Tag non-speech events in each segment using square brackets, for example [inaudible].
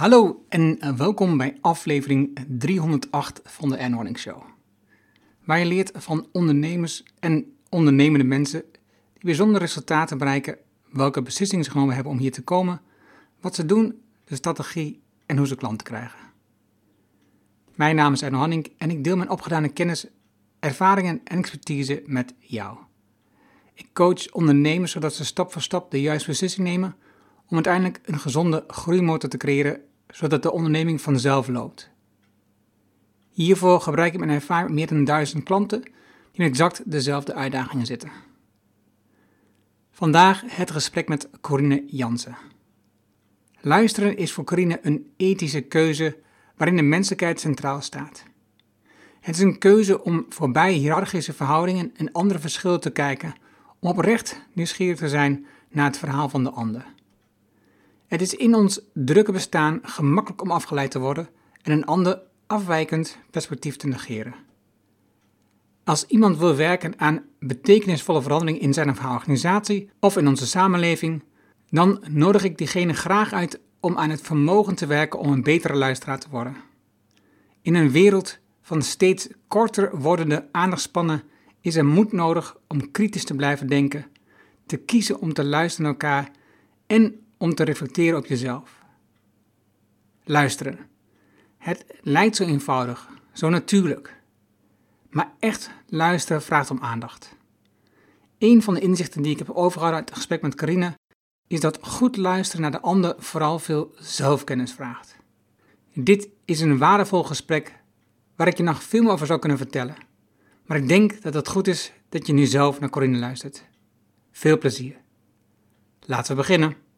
Hallo en welkom bij aflevering 308 van de Ernorning Show. Waar je leert van ondernemers en ondernemende mensen die bijzondere resultaten bereiken, welke beslissingen ze genomen hebben om hier te komen, wat ze doen, de strategie en hoe ze klanten krijgen. Mijn naam is Erno Hanning en ik deel mijn opgedane kennis, ervaringen en expertise met jou. Ik coach ondernemers zodat ze stap voor stap de juiste beslissing nemen om uiteindelijk een gezonde groeimotor te creëren, zodat de onderneming vanzelf loopt. Hiervoor gebruik ik mijn ervaring met meer dan duizend klanten die met exact dezelfde uitdagingen zitten. Vandaag het gesprek met Corine Jansen. Luisteren is voor Corine een ethische keuze waarin de menselijkheid centraal staat. Het is een keuze om voorbij hiërarchische verhoudingen en andere verschillen te kijken, om oprecht nieuwsgierig te zijn naar het verhaal van de ander. Het is in ons drukke bestaan gemakkelijk om afgeleid te worden en een ander afwijkend perspectief te negeren. Als iemand wil werken aan betekenisvolle verandering in zijn of haar organisatie of in onze samenleving, dan nodig ik diegene graag uit om aan het vermogen te werken om een betere luisteraar te worden. In een wereld van steeds korter wordende aandachtspannen is er moed nodig om kritisch te blijven denken, te kiezen om te luisteren naar elkaar en om te reflecteren op jezelf. Luisteren. Het lijkt zo eenvoudig, zo natuurlijk. Maar echt luisteren vraagt om aandacht. Een van de inzichten die ik heb overgehouden uit het gesprek met Carine is dat goed luisteren naar de ander vooral veel zelfkennis vraagt. Dit is een waardevol gesprek waar ik je nog veel meer over zou kunnen vertellen. Maar ik denk dat het goed is dat je nu zelf naar Corinne luistert. Veel plezier. Laten we beginnen.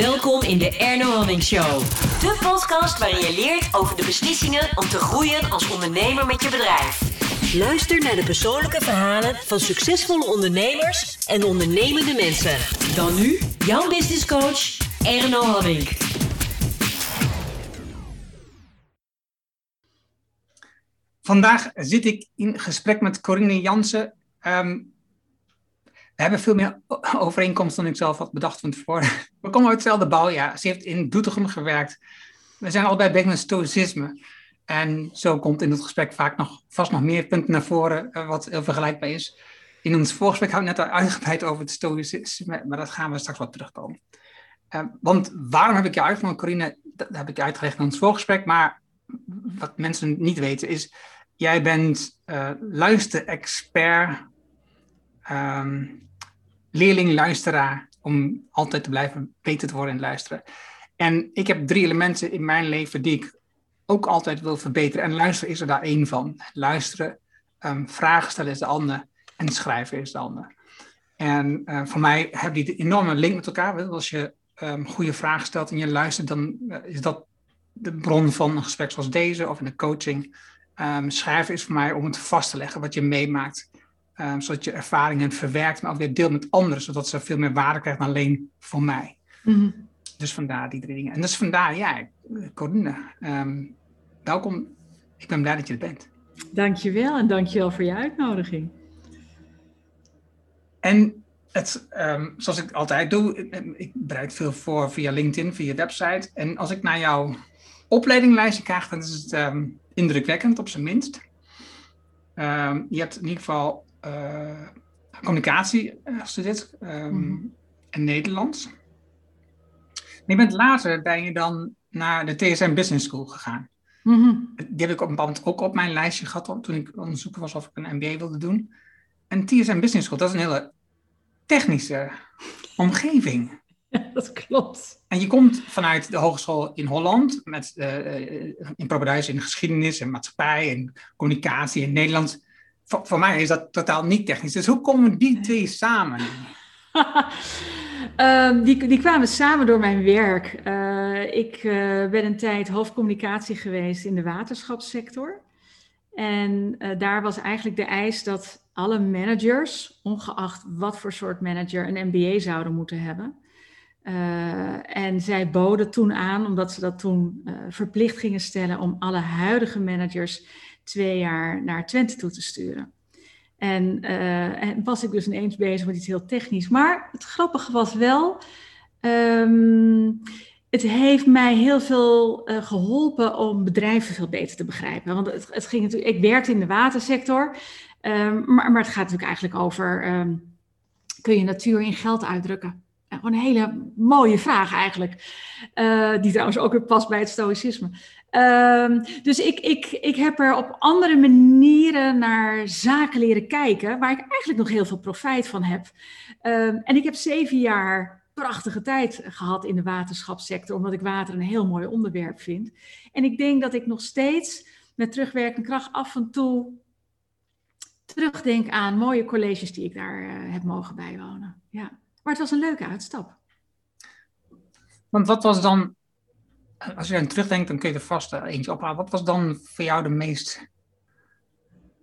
Welkom in de Erno Hamming Show. De podcast waarin je leert over de beslissingen om te groeien als ondernemer met je bedrijf. Luister naar de persoonlijke verhalen van succesvolle ondernemers en ondernemende mensen. Dan nu jouw business coach Erno Hamming. Vandaag zit ik in gesprek met Corinne Jansen. Ehm, we hebben veel meer overeenkomsten dan ik zelf had bedacht van tevoren. [laughs] We komen uit hetzelfde bouwjaar. Ze heeft in Doetinchem gewerkt. We zijn allebei bezig met stoïcisme. En zo komt in het gesprek vaak nog, vast nog meer punten naar voren, eh, wat heel vergelijkbaar is. In ons voorgesprek we net al uitgebreid over het stoïcisme, maar dat gaan we straks wat terugkomen. Uh, want waarom heb ik je uitgenodigd, Corine? Dat heb ik uitgelegd in ons voorgesprek, maar wat mensen niet weten is, jij bent uh, luisterexpert, um, leerling, luisteraar, om altijd te blijven beter te worden in luisteren. En ik heb drie elementen in mijn leven die ik ook altijd wil verbeteren. En luisteren is er daar één van. Luisteren, um, vragen stellen is de ander en schrijven is de ander. En uh, voor mij hebben die een enorme link met elkaar. Als je um, goede vragen stelt en je luistert, dan uh, is dat de bron van een gesprek zoals deze of in de coaching. Um, schrijven is voor mij om het vast te leggen wat je meemaakt. Um, zodat je ervaringen verwerkt, maar ook weer deelt met anderen, zodat ze veel meer waarde krijgen dan alleen voor mij. Mm -hmm. Dus vandaar die drie dingen. En dus vandaar, ja, Corinne, um, welkom. Ik ben blij dat je er bent. Dankjewel en dankjewel voor je uitnodiging. En het, um, zoals ik altijd doe, ik bereid veel voor via LinkedIn, via website. En als ik naar jouw opleidinglijstje krijg, dan is het indrukwekkend op zijn minst. Um, je hebt in ieder geval communicatie gestudeerd um, mm. en Nederlands. En je bent later ben je dan naar de TSM Business School gegaan. Mm-hmm. Die heb ik op een bepaald moment ook op mijn lijstje gehad toen ik onderzoeken was of ik een MBA wilde doen. En TSM Business School, dat is een hele technische omgeving. [laughs] Ja, dat klopt. En je komt vanuit de hogeschool in Holland, met, uh, in Propaduis in geschiedenis en maatschappij en communicatie in Nederland. Voor, voor, mij is dat totaal niet technisch. Dus hoe komen die twee samen? um, [laughs] die, die kwamen samen door mijn werk. Uh, ik uh, ben een tijd hoofdcommunicatie geweest in de waterschapssector. En daar was eigenlijk de eis dat alle managers, ongeacht wat voor soort manager, een MBA zouden moeten hebben. Uh, en zij boden toen aan, omdat ze dat toen uh, verplicht gingen stellen, om alle huidige managers twee jaar naar Twente toe te sturen. En, en, was ik dus ineens bezig met iets heel technisch. Maar het grappige was wel, ehm, het heeft mij heel veel geholpen om bedrijven veel beter te begrijpen. Want het, het ging natuurlijk, ik werkte in de watersector, um, maar, maar het gaat natuurlijk eigenlijk over, ehm, kun je natuur in geld uitdrukken? gewoon een hele mooie vraag eigenlijk. Uh, die trouwens ook weer past bij het stoïcisme. Uh, dus ik, ik, ik heb er op andere manieren naar zaken leren kijken, waar ik eigenlijk nog heel veel profijt van heb. Uh, en ik heb zeven jaar prachtige tijd gehad in de waterschapssector, omdat ik water een heel mooi onderwerp vind. En ik denk dat ik nog steeds met terugwerkende kracht af en toe terugdenk aan mooie colleges die ik daar uh, heb mogen bijwonen. Ja. Maar het was een leuke uitstap. Want wat was dan, als je aan terugdenkt, dan kun je er vast uh, eentje ophalen. Wat was dan voor jou de meest,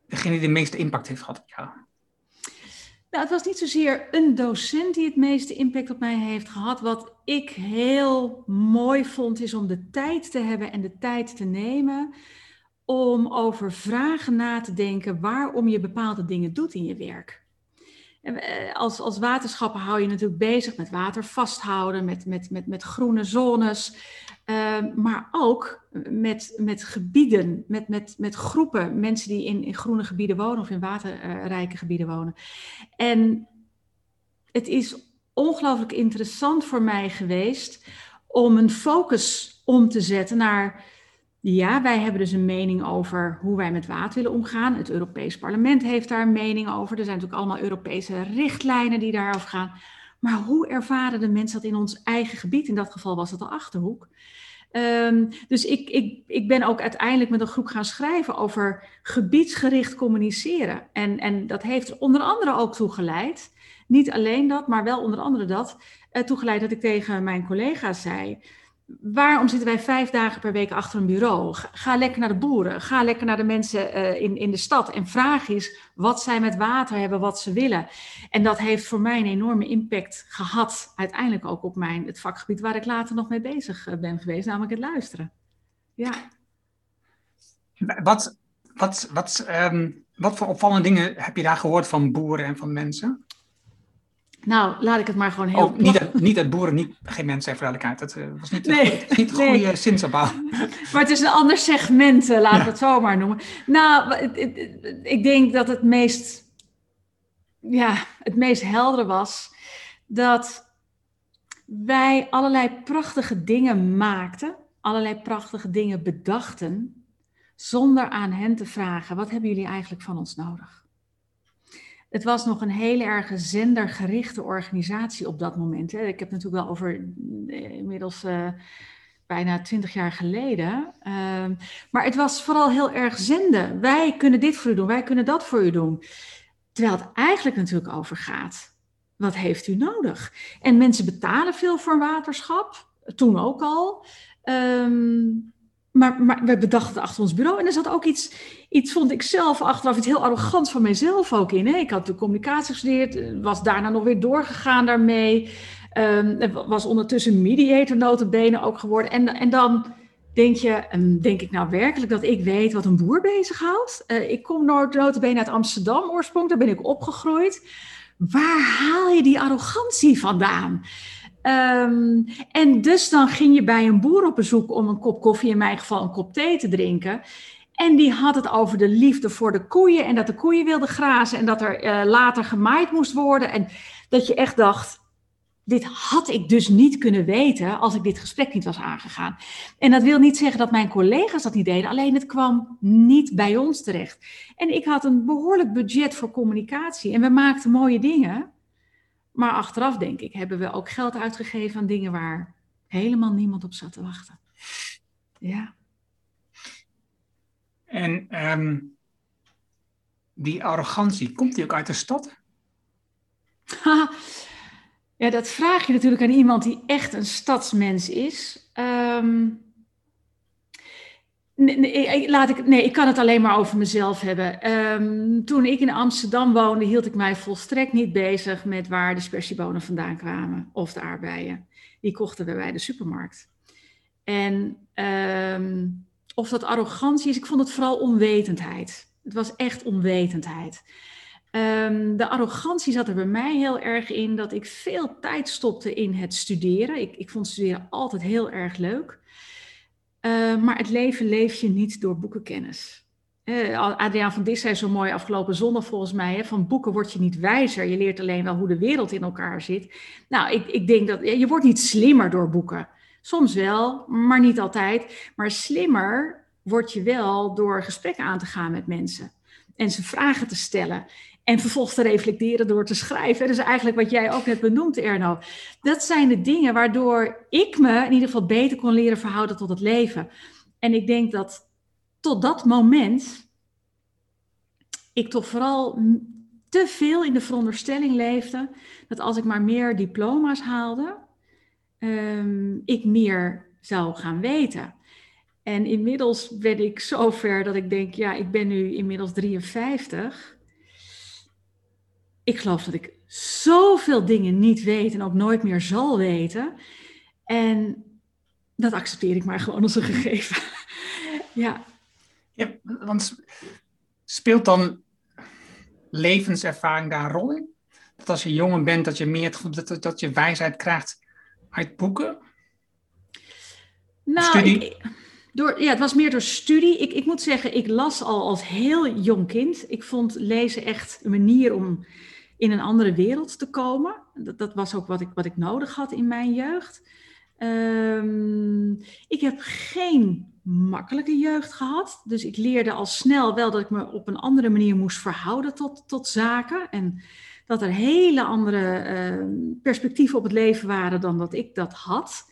degene die de meeste impact heeft gehad op jou? Nou, het was niet zozeer een docent die het meeste impact op mij heeft gehad. Wat ik heel mooi vond, is om de tijd te hebben en de tijd te nemen om over vragen na te denken waarom je bepaalde dingen doet in je werk. Eh, als, als waterschapper hou je natuurlijk bezig met water vasthouden, met, met, met, met groene zones, uh, maar ook met, met gebieden, met, met, met groepen mensen die in, in groene gebieden wonen of in waterrijke gebieden wonen. En het is ongelooflijk interessant voor mij geweest om een focus om te zetten naar ja, wij hebben dus een mening over hoe wij met water willen omgaan. Het Europees Parlement heeft daar een mening over. Er zijn natuurlijk allemaal Europese richtlijnen die daarover gaan. Maar hoe ervaren de mensen dat in ons eigen gebied? In dat geval was het de achterhoek. Um, dus ik, ik, ik ben ook uiteindelijk met een groep gaan schrijven over gebiedsgericht communiceren. En, en dat heeft er onder andere ook toe geleid, niet alleen dat, maar wel onder andere dat, uh, toegeleid dat ik tegen mijn collega's zei waarom zitten wij vijf dagen per week achter een bureau? Ga, lekker naar de boeren, ga lekker naar de mensen uh, in, in de stad en vraag eens wat zij met water hebben, wat ze willen. En dat heeft voor mij een enorme impact gehad, uiteindelijk ook op mijn, het vakgebied waar ik later nog mee bezig eh, ben geweest, namelijk het luisteren. Ja. Wat, wat, wat, um, wat voor opvallende dingen heb je daar gehoord van boeren en van mensen? Nou, laat ik het maar gewoon heel... Oh, niet, dat, niet dat boeren niet, geen mensen zijn, voor duidelijkheid. Dat uh, was niet, nee, de, [laughs] niet de nee. goede zinsopbouw. [laughs] Maar het is een ander segment, uh, laten we het zo maar noemen. Nou, ik denk dat het meest, ja, het meest heldere was dat wij allerlei prachtige dingen maakten, allerlei prachtige dingen bedachten, zonder aan hen te vragen, wat hebben jullie eigenlijk van ons nodig? Het was nog een hele erg zendergerichte organisatie op dat moment. Hè. Ik heb natuurlijk wel over eh, inmiddels uh, bijna twintig jaar geleden. Uh, maar het was vooral heel erg zenden. Wij kunnen dit voor u doen, wij kunnen dat voor u doen. Terwijl het eigenlijk natuurlijk over gaat. Wat heeft u nodig? En mensen betalen veel voor waterschap, toen ook al. Um, maar, maar we bedachten het achter ons bureau. En er zat ook iets, iets vond ik zelf achteraf, iets heel arrogants van mijzelf ook in. Hè? Ik had de communicatie gestudeerd, eh, was daarna nog weer doorgegaan daarmee. Um, was ondertussen mediator notabene ook geworden. En, en dan denk je, um, denk ik nou werkelijk dat ik weet wat een boer bezighoudt? Uh, ik kom notabene uit Amsterdam oorsprong, daar ben ik opgegroeid. Waar haal je die arrogantie vandaan? Um, en dus dan ging je bij een boer op bezoek om een kop koffie, in mijn geval een kop thee te drinken. En die had het over de liefde voor de koeien en dat de koeien wilden grazen en dat er uh, later gemaaid moest worden. En dat je echt dacht, dit had ik dus niet kunnen weten als ik dit gesprek niet was aangegaan. En dat wil niet zeggen dat mijn collega's dat niet deden, alleen het kwam niet bij ons terecht. En ik had een behoorlijk budget voor communicatie en we maakten mooie dingen. Maar achteraf, denk ik, hebben we ook geld uitgegeven aan dingen waar helemaal niemand op zat te wachten. Ja. En um, die arrogantie, komt die ook uit de stad? [laughs] ja, dat vraag je natuurlijk aan iemand die echt een stadsmens is. Um, Nee, laat ik, nee, ik kan het alleen maar over mezelf hebben. Um, toen ik in Amsterdam woonde, hield ik mij volstrekt niet bezig met waar de spersiebonen vandaan kwamen of de aardbeien. Die kochten we bij de supermarkt. En of dat arrogantie is, ik vond het vooral onwetendheid. Het was echt onwetendheid. Ehm, de arrogantie zat er bij mij heel erg in dat ik veel tijd stopte in het studeren. Ik, ik vond studeren altijd heel erg leuk. Uh, maar het leven leef je niet door boekenkennis. Uh, Adriaan van Dis zei zo mooi afgelopen zondag volgens mij: hè, van boeken word je niet wijzer. Je leert alleen wel hoe de wereld in elkaar zit. Nou, ik, ik denk dat je wordt niet slimmer door boeken. Soms wel, maar niet altijd. Maar slimmer word je wel door gesprekken aan te gaan met mensen. En ze vragen te stellen. En vervolgens te reflecteren door te schrijven. Dat is eigenlijk wat jij ook net benoemt, Erno. Dat zijn de dingen waardoor ik me in ieder geval beter kon leren verhouden tot het leven. En ik denk dat tot dat moment ik toch vooral te veel in de veronderstelling leefde dat als ik maar meer diploma's haalde, um, ik meer zou gaan weten. En inmiddels ben ik zover dat ik denk, ja, ik ben nu inmiddels 53. Ik geloof dat ik zoveel dingen niet weet en ook nooit meer zal weten. En dat accepteer ik maar gewoon als een gegeven. [laughs] ja. ja. Want speelt dan levenservaring daar een rol in? Dat als je jonger bent, dat je meer dat, dat je wijsheid krijgt uit boeken? Nou, studie? door, ja, het was meer door studie. Ik, ik moet zeggen, ik las al als heel jong kind. Ik vond lezen echt een manier om in een andere wereld te komen. Dat, dat was ook wat ik, wat ik nodig had in mijn jeugd. Um, ik heb geen makkelijke jeugd gehad. Dus ik leerde al snel wel dat ik me op een andere manier moest verhouden tot, tot zaken. En dat er hele andere uh, perspectieven op het leven waren dan dat ik dat had.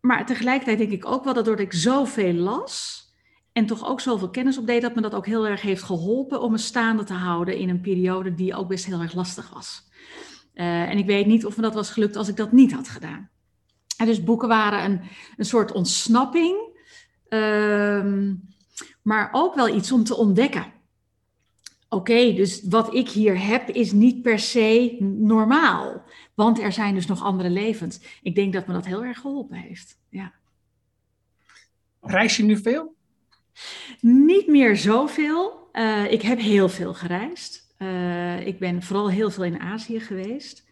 Maar tegelijkertijd denk ik ook wel dat doordat ik zoveel las en toch ook zoveel kennis opdeed, dat me dat ook heel erg heeft geholpen om me staande te houden in een periode die ook best heel erg lastig was. Uh, en ik weet niet of me dat was gelukt als ik dat niet had gedaan. En dus boeken waren een, een soort ontsnapping, uh, maar ook wel iets om te ontdekken oké, dus wat ik hier heb is niet per se normaal. Want er zijn dus nog andere levens. Ik denk dat me dat heel erg geholpen heeft. Ja. Reis je nu veel? Niet meer zoveel. Uh, ik heb heel veel gereisd. Uh, ik ben vooral heel veel in Azië geweest.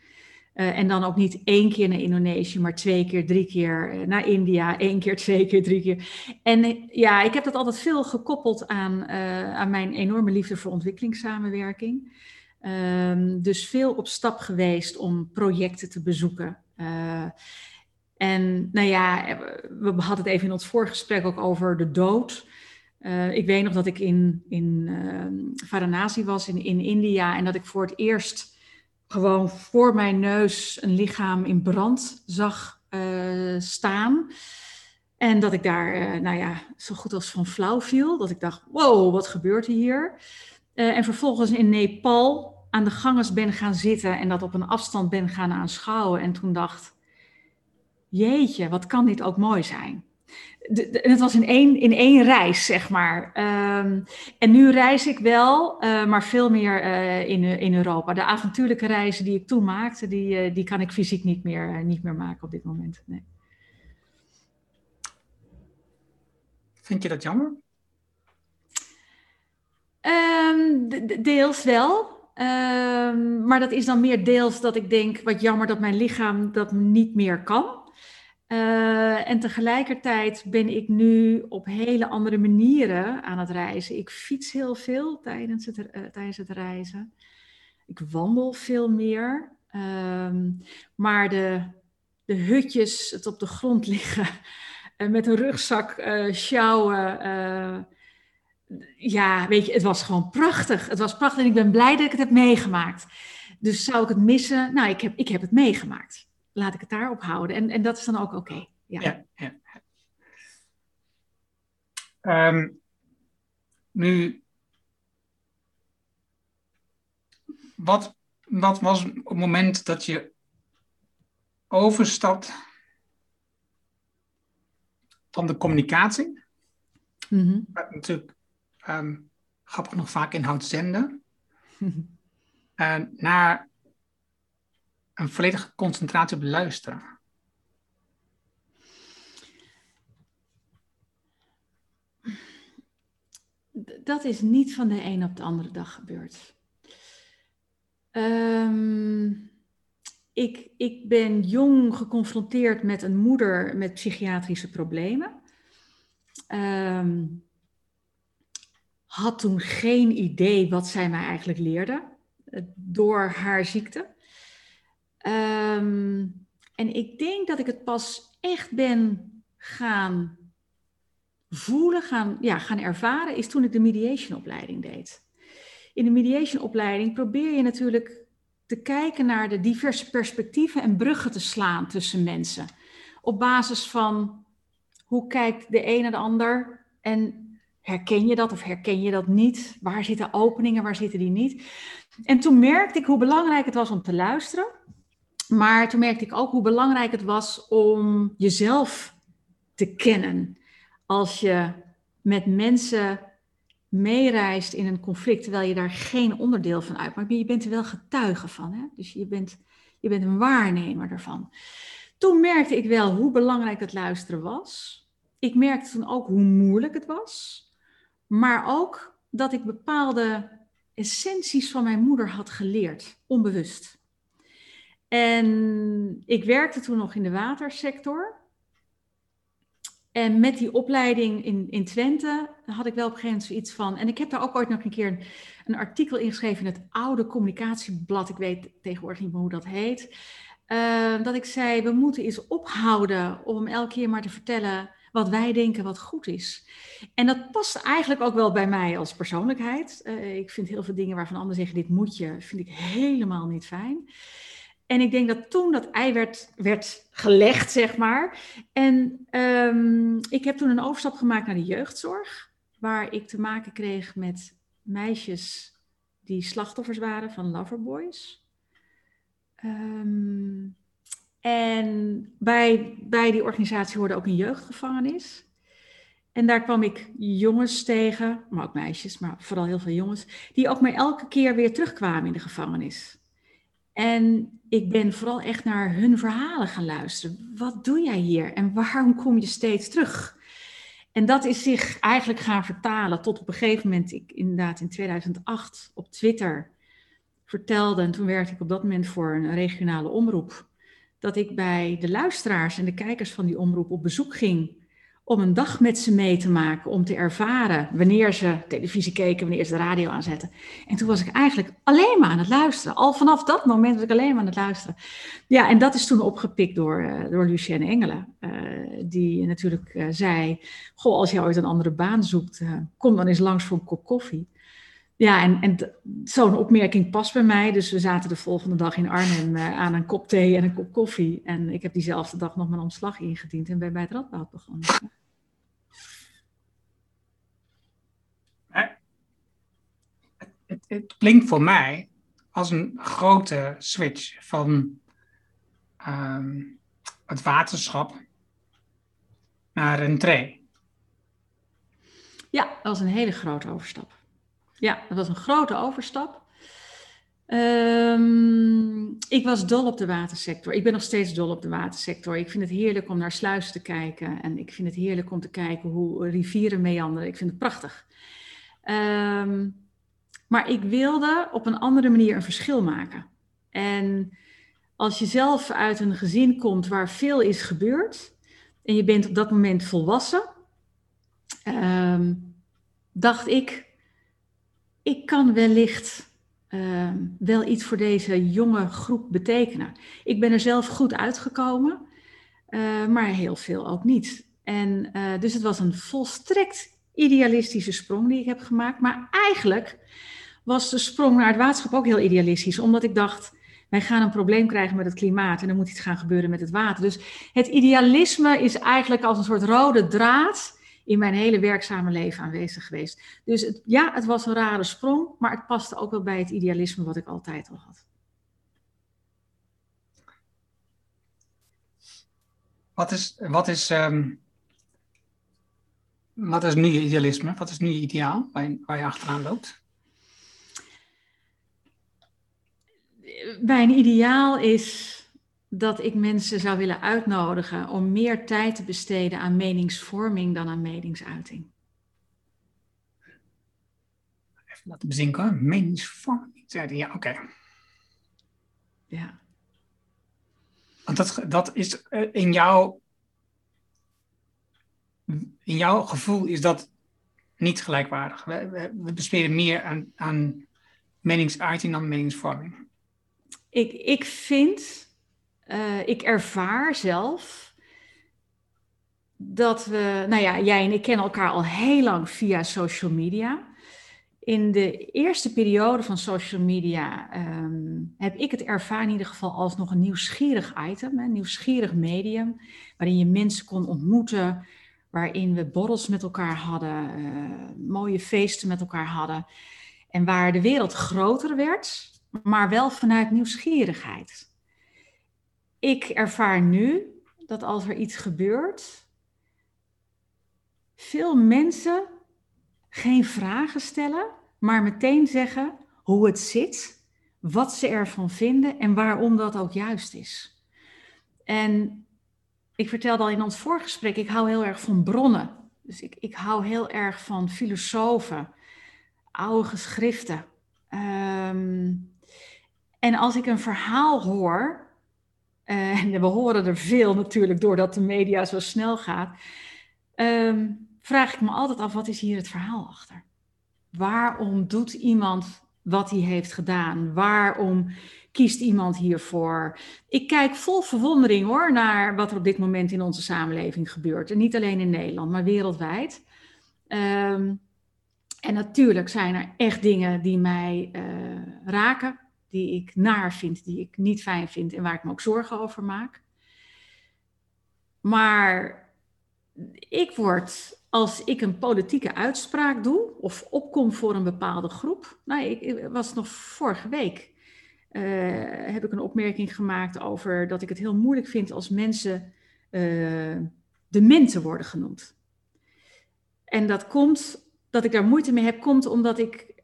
Uh, en dan ook niet één keer naar Indonesië, maar twee keer, drie keer uh, naar India. één keer, [laughs] twee keer, drie keer. En uh, ja, ik heb dat altijd veel gekoppeld aan, aan mijn enorme liefde voor ontwikkelingssamenwerking. Um, dus veel op stap geweest om projecten te bezoeken. en nou ja, we hadden het even in ons voorgesprek ook over de dood. ik weet nog dat ik in, in Varanasi was, in, in India, en dat ik voor het eerst gewoon voor mijn neus een lichaam in brand zag uh, staan. En dat ik daar, uh, nou ja, zo goed als van flauw viel. Dat ik dacht, wow, wat gebeurt hier? Uh, en vervolgens in Nepal aan de ganges ben gaan zitten en dat op een afstand ben gaan aanschouwen. En toen dacht, jeetje, wat kan dit ook mooi zijn? Het was in één, in één reis, zeg maar. Um, en nu reis ik wel, uh, maar veel meer uh, in, in Europa. De avontuurlijke reizen die ik toen maakte, die, uh, die kan ik fysiek niet meer, niet meer maken op dit moment. Nee. Vind je dat jammer? Um, deels wel. Um, maar dat is dan meer deels dat ik denk, wat jammer dat mijn lichaam dat niet meer kan. Uh, en tegelijkertijd ben ik nu op hele andere manieren aan het reizen. Ik fiets heel veel tijdens het, uh, tijdens het reizen. Ik wandel veel meer. Uh, maar de, de hutjes, het op de grond [laughs] liggen, uh, met een rugzak sjouwen. ja, weet je, het was gewoon prachtig. Het was prachtig en ik ben blij dat ik het heb meegemaakt. Dus zou ik het missen? Nou, ik heb, ik heb het meegemaakt laat ik het daarop houden. En, en dat is dan ook oké. Okay. Ja. ja, ja. Um, nu, wat, wat was het moment dat je overstapt van de communicatie? Mm -hmm. Natuurlijk um, grappig nog vaak inhoud zenden. uh, [laughs] naar een volledige concentratie op luisteren? Dat is niet van de een op de andere dag gebeurd. Ehm, ik, ik ben jong geconfronteerd met een moeder met psychiatrische problemen. Ehm, had toen geen idee wat zij mij eigenlijk leerde eh, door haar ziekte. Ehm, en ik denk dat ik het pas echt ben gaan voelen, gaan, ja, gaan ervaren, is toen ik de mediation-opleiding deed. In de mediation-opleiding probeer je natuurlijk te kijken naar de diverse perspectieven en bruggen te slaan tussen mensen. Op basis van hoe kijkt de een naar de ander en herken je dat of herken je dat niet? Waar zitten openingen, waar zitten die niet? En toen merkte ik hoe belangrijk het was om te luisteren. Maar toen merkte ik ook hoe belangrijk het was om jezelf te kennen. Als je met mensen meereist in een conflict, terwijl je daar geen onderdeel van uitmaakt, maar je bent er wel getuige van. Hè? Dus je bent, je bent een waarnemer ervan. Toen merkte ik wel hoe belangrijk het luisteren was. Ik merkte toen ook hoe moeilijk het was. Maar ook dat ik bepaalde essenties van mijn moeder had geleerd, onbewust. En ik werkte toen nog in de watersector. En met die opleiding in, in Twente had ik wel op een gegeven moment zoiets van. En ik heb daar ook ooit nog een keer een, een artikel ingeschreven in het oude communicatieblad. Ik weet tegenwoordig niet meer hoe dat heet. Uh, dat ik zei: we moeten eens ophouden om elke keer maar te vertellen wat wij denken wat goed is. En dat past eigenlijk ook wel bij mij als persoonlijkheid. Uh, ik vind heel veel dingen waarvan anderen zeggen: dit moet je, vind ik helemaal niet fijn. En ik denk dat toen dat ei werd, werd gelegd, zeg maar. En um, ik heb toen een overstap gemaakt naar de jeugdzorg, waar ik te maken kreeg met meisjes die slachtoffers waren van loverboys. Um, en bij, bij die organisatie hoorde ook een jeugdgevangenis. En daar kwam ik jongens tegen, maar ook meisjes, maar vooral heel veel jongens, die ook maar elke keer weer terugkwamen in de gevangenis. En ik ben vooral echt naar hun verhalen gaan luisteren. Wat doe jij hier en waarom kom je steeds terug? En dat is zich eigenlijk gaan vertalen tot op een gegeven moment, ik inderdaad in 2008 op Twitter vertelde, en toen werkte ik op dat moment voor een regionale omroep, dat ik bij de luisteraars en de kijkers van die omroep op bezoek ging om een dag met ze mee te maken, om te ervaren wanneer ze televisie keken, wanneer ze de radio aanzetten. En toen was ik eigenlijk alleen maar aan het luisteren. Al vanaf dat moment was ik alleen maar aan het luisteren. Ja, en dat is toen opgepikt door, uh, door Lucienne Engelen, uh, die natuurlijk uh, zei, goh, als je ooit een andere baan zoekt, kom dan eens langs voor een kop koffie. Ja, en, en zo'n opmerking past bij mij. Dus we zaten de volgende dag in Arnhem uh, aan een kop thee en een kop koffie. En ik heb diezelfde dag nog mijn ontslag ingediend en ben bij het Radboud begonnen. Het, het, klinkt voor mij als een grote switch van um, het waterschap naar een tray. Ja, dat was een hele grote overstap. Ja, dat was een grote overstap. Um, ik was dol op de watersector. Ik ben nog steeds dol op de watersector. Ik vind het heerlijk om naar sluizen te kijken. En ik vind het heerlijk om te kijken hoe rivieren meanderen. Ik vind het prachtig. Um, maar ik wilde op een andere manier een verschil maken. En als je zelf uit een gezin komt waar veel is gebeurd. En je bent op dat moment volwassen. Um, dacht ik, ik kan wellicht uh, wel iets voor deze jonge groep betekenen. Ik ben er zelf goed uitgekomen, uh, maar heel veel ook niet. En uh, dus het was een volstrekt idealistische sprong die ik heb gemaakt. Maar eigenlijk was de sprong naar het waterschap ook heel idealistisch, omdat ik dacht. Wij gaan een probleem krijgen met het klimaat en er moet iets gaan gebeuren met het water. Dus het idealisme is eigenlijk als een soort rode draad in mijn hele werkzame leven aanwezig geweest. Dus het, ja, het was een rare sprong, maar het paste ook wel bij het idealisme wat ik altijd al had. Wat is, wat is, um, wat is nu je idealisme? Wat is nu je ideaal waar je, waar je achteraan loopt? Mijn ideaal is dat ik mensen zou willen uitnodigen om meer tijd te besteden aan meningsvorming dan aan meningsuiting. Even laten bezinken. Meningsvorming, zei hij. Ja, oké. Okay. Ja. Want dat, dat is eh, in jouw, in jouw gevoel is dat niet gelijkwaardig. We, we, we besteden meer aan, aan meningsuiting dan meningsvorming. Ik, ik vind, uh, ik ervaar zelf dat we, nou ja, jij en ik kennen elkaar al heel lang via social media. In de eerste periode van social media um, heb ik het ervaren in ieder geval als nog een nieuwsgierig item, een nieuwsgierig medium, waarin je mensen kon ontmoeten, waarin we borrels met elkaar hadden, uh, mooie feesten met elkaar hadden. En waar de wereld groter werd, maar wel vanuit nieuwsgierigheid. Ik ervaar nu dat als er iets gebeurt, veel mensen geen vragen stellen, maar meteen zeggen hoe het zit, wat ze ervan vinden en waarom dat ook juist is. En ik vertelde al in ons voorgesprek, ik hou heel erg van bronnen. Dus ik, ik hou heel erg van filosofen, oude geschriften. Um, en als ik een verhaal hoor, en we horen er veel natuurlijk doordat de media zo snel gaat, um, vraag ik me altijd af, wat is hier het verhaal achter? Waarom doet iemand wat hij heeft gedaan? Waarom kiest iemand hiervoor? Ik kijk vol verwondering hoor naar wat er op dit moment in onze samenleving gebeurt. En niet alleen in Nederland, maar wereldwijd. Um, en natuurlijk zijn er echt dingen die mij uh, raken, die ik naar vind, die ik niet fijn vind en waar ik me ook zorgen over maak. Maar ik word, als ik een politieke uitspraak doe of opkom voor een bepaalde groep. Nou, ik, was nog vorige week. Uh, heb ik een opmerking gemaakt over dat ik het heel moeilijk vind als mensen uh, dementen worden genoemd. En dat komt, dat ik daar moeite mee heb, komt omdat ik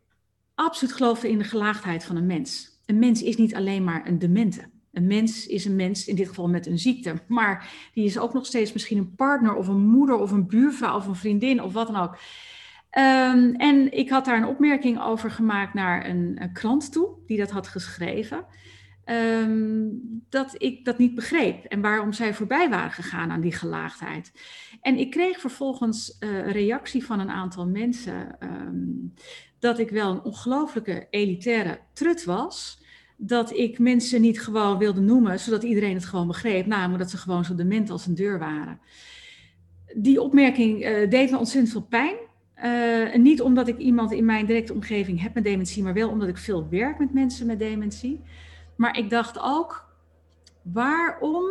absoluut geloof in de gelaagdheid van een mens een mens is niet alleen maar een demente. Een mens is een mens, in dit geval met een ziekte, maar die is ook nog steeds misschien een partner of een moeder of een buurvrouw of een vriendin of wat dan ook. Um, en ik had daar een opmerking over gemaakt naar een, krant toe, die dat had geschreven. Um, dat ik dat niet begreep en waarom zij voorbij waren gegaan aan die gelaagdheid. En ik kreeg vervolgens uh, reactie van een aantal mensen um, dat ik wel een ongelooflijke elitaire trut was dat ik mensen niet gewoon wilde noemen, zodat iedereen het gewoon begreep, namelijk dat ze gewoon zo dement als een deur waren. Die opmerking uh, deed me ontzettend veel pijn. Uh, niet omdat ik iemand in mijn directe omgeving heb met dementie, maar wel omdat ik veel werk met mensen met dementie. Maar ik dacht ook, waarom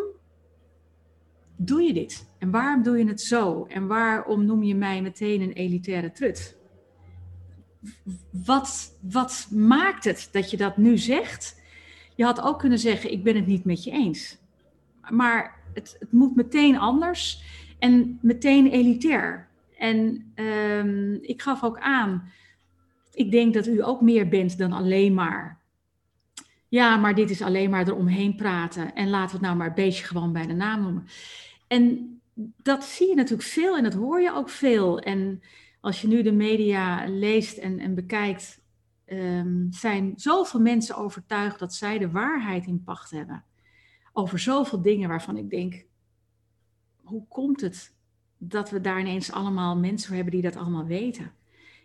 doe je dit? En waarom doe je het zo? En waarom noem je mij meteen een elitaire trut? Wat, wat maakt het dat je dat nu zegt? Je had ook kunnen zeggen, ik ben het niet met je eens. Maar het, het moet meteen anders en meteen elitair. En um, ik gaf ook aan, ik denk dat u ook meer bent dan alleen maar. Ja, maar dit is alleen maar eromheen praten. En laten we het nou maar een beetje gewoon bij de naam noemen. En dat zie je natuurlijk veel en dat hoor je ook veel. En als je nu de media leest en, en bekijkt, um, zijn zoveel mensen overtuigd dat zij de waarheid in pacht hebben. Over zoveel dingen waarvan ik denk, hoe komt het dat we daar ineens allemaal mensen hebben die dat allemaal weten?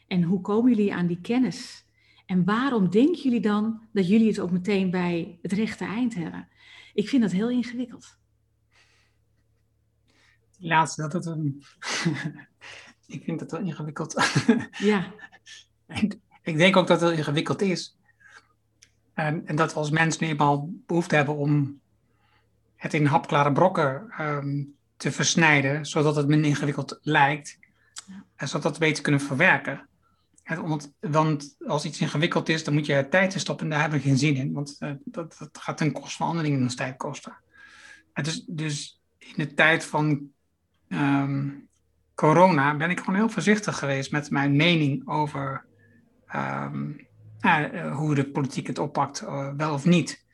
En hoe komen jullie aan die kennis? En waarom denken jullie dan dat jullie het ook meteen bij het rechte eind hebben? Ik vind dat heel ingewikkeld. Laatste, dat het een. [laughs] ik vind dat wel ingewikkeld. ja. [laughs] ik denk ook dat het ingewikkeld is. En, en dat we als mensen nu eenmaal behoefte hebben om het in hapklare brokken um, te versnijden, zodat het minder ingewikkeld lijkt. Ja. En zodat we beter kunnen verwerken. want, want, als iets ingewikkeld is, dan moet je tijd in stoppen en daar hebben we geen zin in. Want uh, dat, dat, gaat ten koste van andere dingen ons tijd kosten. dus, dus in de tijd van um, corona ben ik gewoon heel voorzichtig geweest met mijn mening over um, uh, hoe de politiek het oppakt, uh, wel of niet.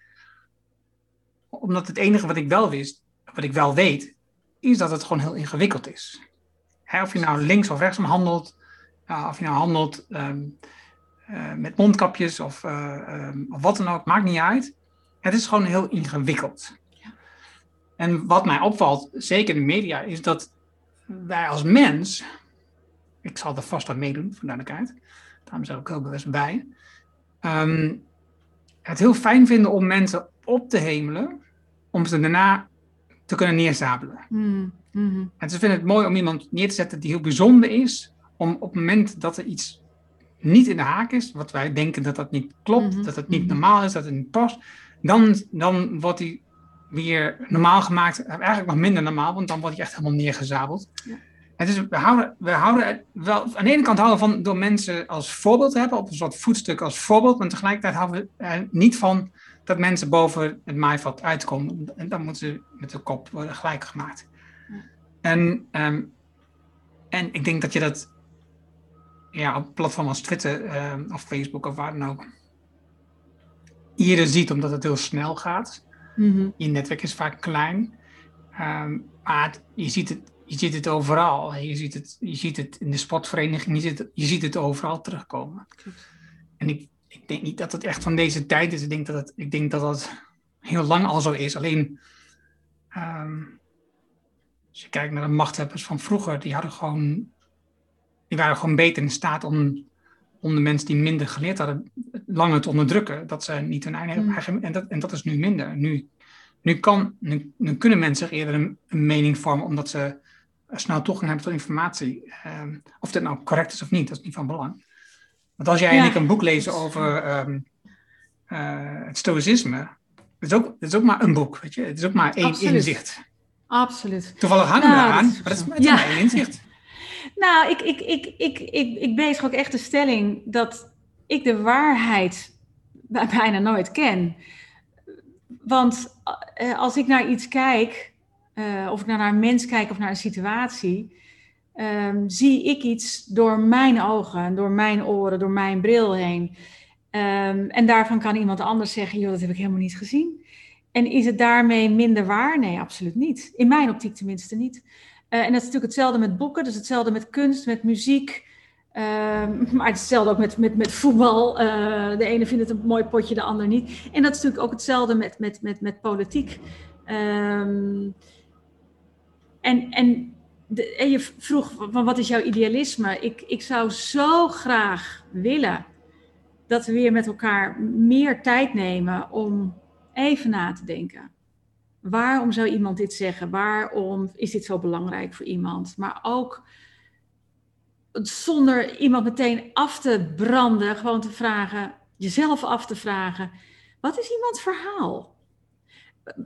Omdat het enige wat ik wel wist, wat ik wel weet, is dat het gewoon heel ingewikkeld is. Hè, of je nou links of rechtsom handelt, of je nou handelt um, uh, met mondkapjes of, um, of, wat dan ook, maakt niet uit. het is gewoon heel ingewikkeld. Ja. En wat mij opvalt, zeker in de media, is dat wij als mens, ik zal er vast aan meedoen, voor duidelijkheid, daarom ik ook heel bewust bij, ehm, het heel fijn vinden om mensen op te hemelen, om ze daarna te kunnen neerzabelen. Mm, mhm. En ze vinden het mooi om iemand neer te zetten die heel bijzonder is, om op het moment dat er iets niet in de haak is, wat wij denken dat dat niet klopt, Mhm, dat het niet normaal is, dat het niet past, dan, dan wordt hij weer normaal gemaakt, eigenlijk nog minder normaal, want dan wordt hij echt helemaal neergezabeld. Ja. Het is, we houden, we houden het wel, aan de ene kant houden we van door mensen als voorbeeld te hebben, op een soort voetstuk als voorbeeld, maar tegelijkertijd houden we er niet van dat mensen boven het maaiveld uitkomen. En dan moeten ze met de kop worden gelijk gemaakt. En, ehm, en ik denk dat je dat ja, op platformen als Twitter ehm, of Facebook of waar dan ook eerder ziet, omdat het heel snel gaat. Mhm. Je netwerk is vaak klein, ehm, maar het- je, ziet het, je ziet het overal. Je ziet het, je ziet het in de sportvereniging, je ziet het, je ziet het overal terugkomen. En ik, ik denk niet dat het echt van deze tijd is. Ik denk dat het, ik denk dat het heel lang al zo is. Alleen, ehm, als je kijkt naar de machthebbers van vroeger, die hadden gewoon, die waren gewoon beter in staat om, om de mensen die minder geleerd hadden, langer te onderdrukken. Dat ze niet hun eigen, Mm. en, dat, en dat is nu minder. Nu, nu, kan, nu, nu kunnen mensen zich eerder een, een mening vormen omdat ze snel toegang hebben tot informatie. Ehm, of dat nou correct is of niet, dat is niet van belang. Want als jij Ja. en ik een boek lezen over ehm, eh, het stoïcisme, het is, ook, het is ook maar een boek, weet je. Het is ook maar één Absoluut. inzicht. Absoluut. Toevallig hangen we Nou, eraan, dat is maar het is, maar één inzicht. [laughs] Nou, ik, ik, ik, ik, ik, ik bezig ook echt de stelling dat ik de waarheid bij- bijna nooit ken. Want eh, als ik naar iets kijk, eh, of ik nou naar een mens kijk of naar een situatie, ehm, zie ik iets door mijn ogen, door mijn oren, door mijn bril heen. Ehm, en daarvan kan iemand anders zeggen, joh, dat heb ik helemaal niet gezien. En is het daarmee minder waar? Nee, absoluut niet. In mijn optiek tenminste niet. Eh, en dat is natuurlijk hetzelfde met boeken, dus hetzelfde met kunst, met muziek. Ehm, [laughs] maar hetzelfde ook met, met, met voetbal. Eh, de ene vindt het een mooi potje, de ander niet. En dat is natuurlijk ook hetzelfde met, met, met, met politiek. Ehm, en, en, je vroeg van wat is jouw idealisme? Ik, ik zou zo graag willen dat we weer met elkaar meer tijd nemen om even na te denken. Waarom zou iemand dit zeggen? Waarom is dit zo belangrijk voor iemand? Maar ook zonder iemand meteen af te branden, gewoon te vragen, jezelf af te vragen: wat is iemands verhaal?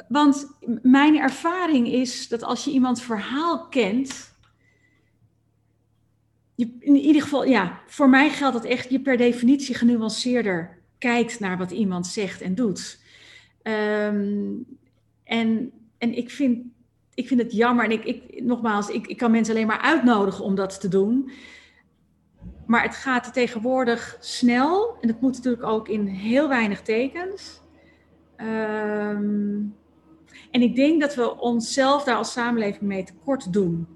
Want mijn ervaring is dat als je iemands verhaal kent, je, in ieder geval, ja, voor mij geldt dat echt, je per definitie genuanceerder kijkt naar wat iemand zegt en doet. Ehm, en, en ik vind, ik vind het jammer. En ik, ik, nogmaals, ik, ik kan mensen alleen maar uitnodigen om dat te doen. Maar het gaat tegenwoordig snel. En dat moet natuurlijk ook in heel weinig tekens. Ehm, en ik denk dat we onszelf daar als samenleving mee tekort doen.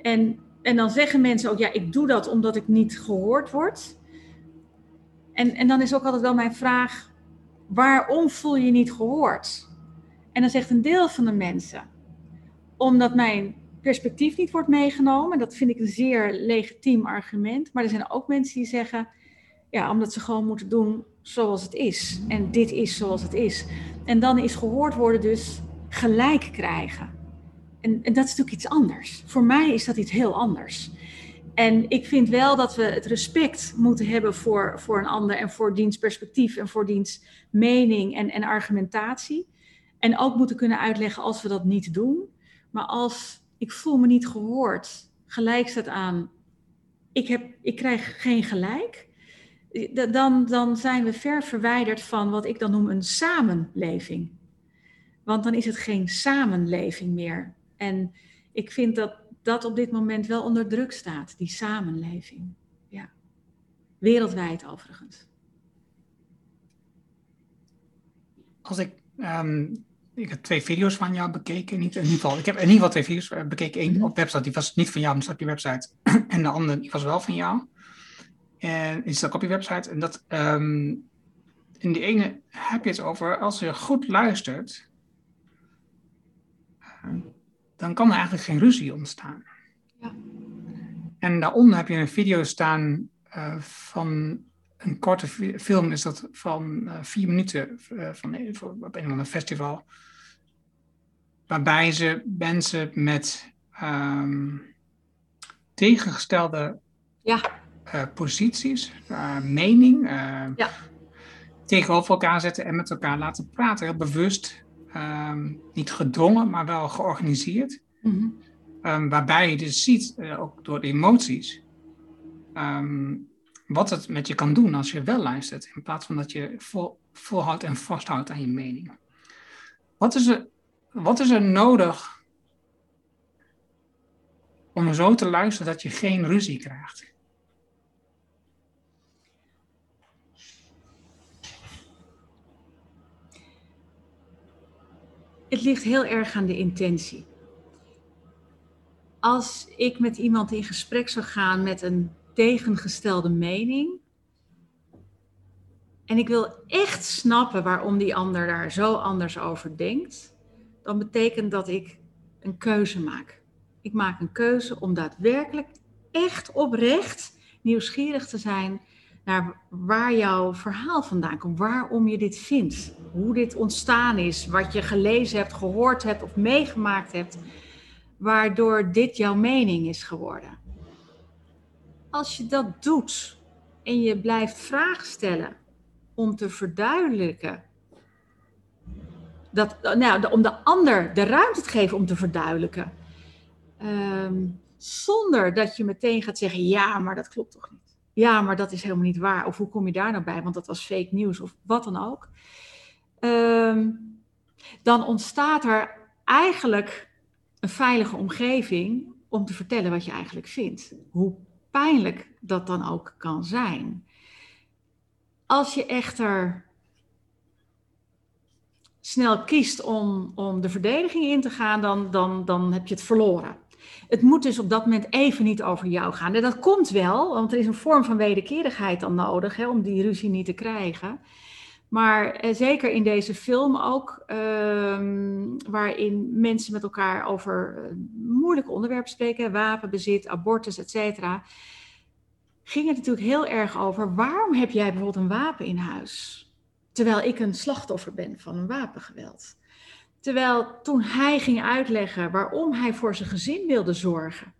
En, en dan zeggen mensen ook, ja, ik doe dat omdat ik niet gehoord word. En, en dan is ook altijd wel mijn vraag, waarom voel je je niet gehoord? En dan zegt een deel van de mensen, omdat mijn perspectief niet wordt meegenomen. Dat vind ik een zeer legitiem argument. Maar er zijn ook mensen die zeggen, ja, omdat ze gewoon moeten doen zoals het is. En dit is zoals het is. En dan is gehoord worden dus gelijk krijgen. En, en dat is natuurlijk iets anders. Voor mij is dat iets heel anders. En ik vind wel dat we het respect moeten hebben voor, voor een ander en voor diens perspectief en voor diens mening en, en argumentatie. En ook moeten kunnen uitleggen als we dat niet doen. Maar als ik voel me niet gehoord, gelijk staat aan, ik, heb, ik krijg geen gelijk, dan, dan zijn we ver verwijderd van wat ik dan noem een samenleving. Want dan is het geen samenleving meer. En ik vind dat dat op dit moment wel onder druk staat, die samenleving. Ja. Wereldwijd overigens. Als ik, ehm, ik heb twee video's van jou bekeken, niet, in ieder geval, ik heb in ieder geval twee video's eh, bekeken. Eén Mhm. op website, die was niet van jou, maar staat op je website. [clears throat] en de andere, die was wel van jou. En op je website. En dat, ehm, in die ene heb je het over, als je goed luistert, eh, dan kan er eigenlijk geen ruzie ontstaan. Ja. En daaronder heb je een video staan uh, van een korte film, is dat van uh, vier minuten van, op een of ander festival. Waarbij ze mensen met um, tegengestelde ja. Posities, mening, ja. tegenover elkaar zetten en met elkaar laten praten. Heel bewust, um, niet gedwongen, maar wel georganiseerd. -hmm. um, waarbij je dus ziet, ook door de emoties, wat het met je kan doen als je wel luistert, in plaats van dat je vol, volhoudt en vasthoudt aan je mening. Wat is er, wat is er nodig om zo te luisteren dat je geen ruzie krijgt? Het ligt heel erg aan de intentie. Als ik met iemand in gesprek zou gaan met een tegengestelde mening. En ik wil echt snappen waarom die ander daar zo anders over denkt. Dan betekent dat ik een keuze maak. Ik maak een keuze om daadwerkelijk echt oprecht nieuwsgierig te zijn naar waar jouw verhaal vandaan komt, waarom je dit vindt, hoe dit ontstaan is, wat je gelezen hebt, gehoord hebt of meegemaakt hebt, waardoor dit jouw mening is geworden als je dat doet en je blijft vragen stellen om te verduidelijken, dat, nou, om de ander de ruimte te geven om te verduidelijken, ehm, zonder dat je meteen gaat zeggen, ja, maar dat klopt toch niet. Ja, maar dat is helemaal niet waar. Of hoe kom je daar nou bij? Want dat was fake nieuws of wat dan ook. Ehm, dan ontstaat er eigenlijk een veilige omgeving om te vertellen wat je eigenlijk vindt. Hoe pijnlijk dat dan ook kan zijn. Als je echter snel kiest om, om de verdediging in te gaan, dan, dan, dan heb je het verloren. Het moet dus op dat moment even niet over jou gaan. En dat komt wel, want er is een vorm van wederkerigheid dan nodig hè, om die ruzie niet te krijgen. Maar eh, zeker in deze film ook, ehm, waarin mensen met elkaar over uh, moeilijke onderwerpen spreken, wapenbezit, abortus, et cetera, ging het natuurlijk heel erg over waarom heb jij bijvoorbeeld een wapen in huis? Terwijl ik een slachtoffer ben van een wapengeweld. Terwijl toen hij ging uitleggen waarom hij voor zijn gezin wilde zorgen,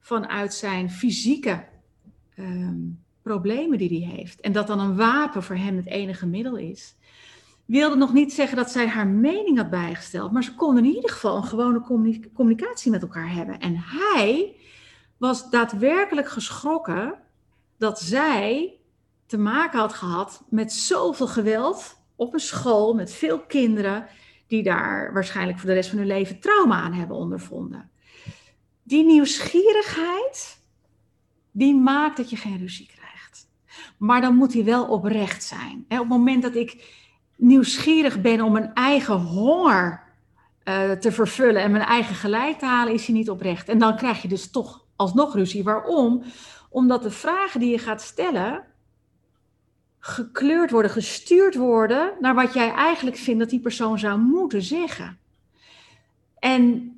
vanuit zijn fysieke ehm, problemen die hij heeft. En dat dan een wapen voor hem het enige middel is. Wilde nog niet zeggen dat zij haar mening had bijgesteld, maar ze konden in ieder geval een gewone communicatie met elkaar hebben. En hij was daadwerkelijk geschrokken dat zij te maken had gehad met zoveel geweld op een school met veel kinderen die daar waarschijnlijk voor de rest van hun leven trauma aan hebben ondervonden. Die nieuwsgierigheid, die maakt dat je geen ruzie krijgt. Maar dan moet hij wel oprecht zijn. Op het moment dat ik nieuwsgierig ben om mijn eigen honger uh, te vervullen en mijn eigen gelijk te halen, is hij niet oprecht. En dan krijg je dus toch alsnog ruzie. Waarom? Omdat de vragen die je gaat stellen gekleurd worden, gestuurd worden naar wat jij eigenlijk vindt dat die persoon zou moeten zeggen. En,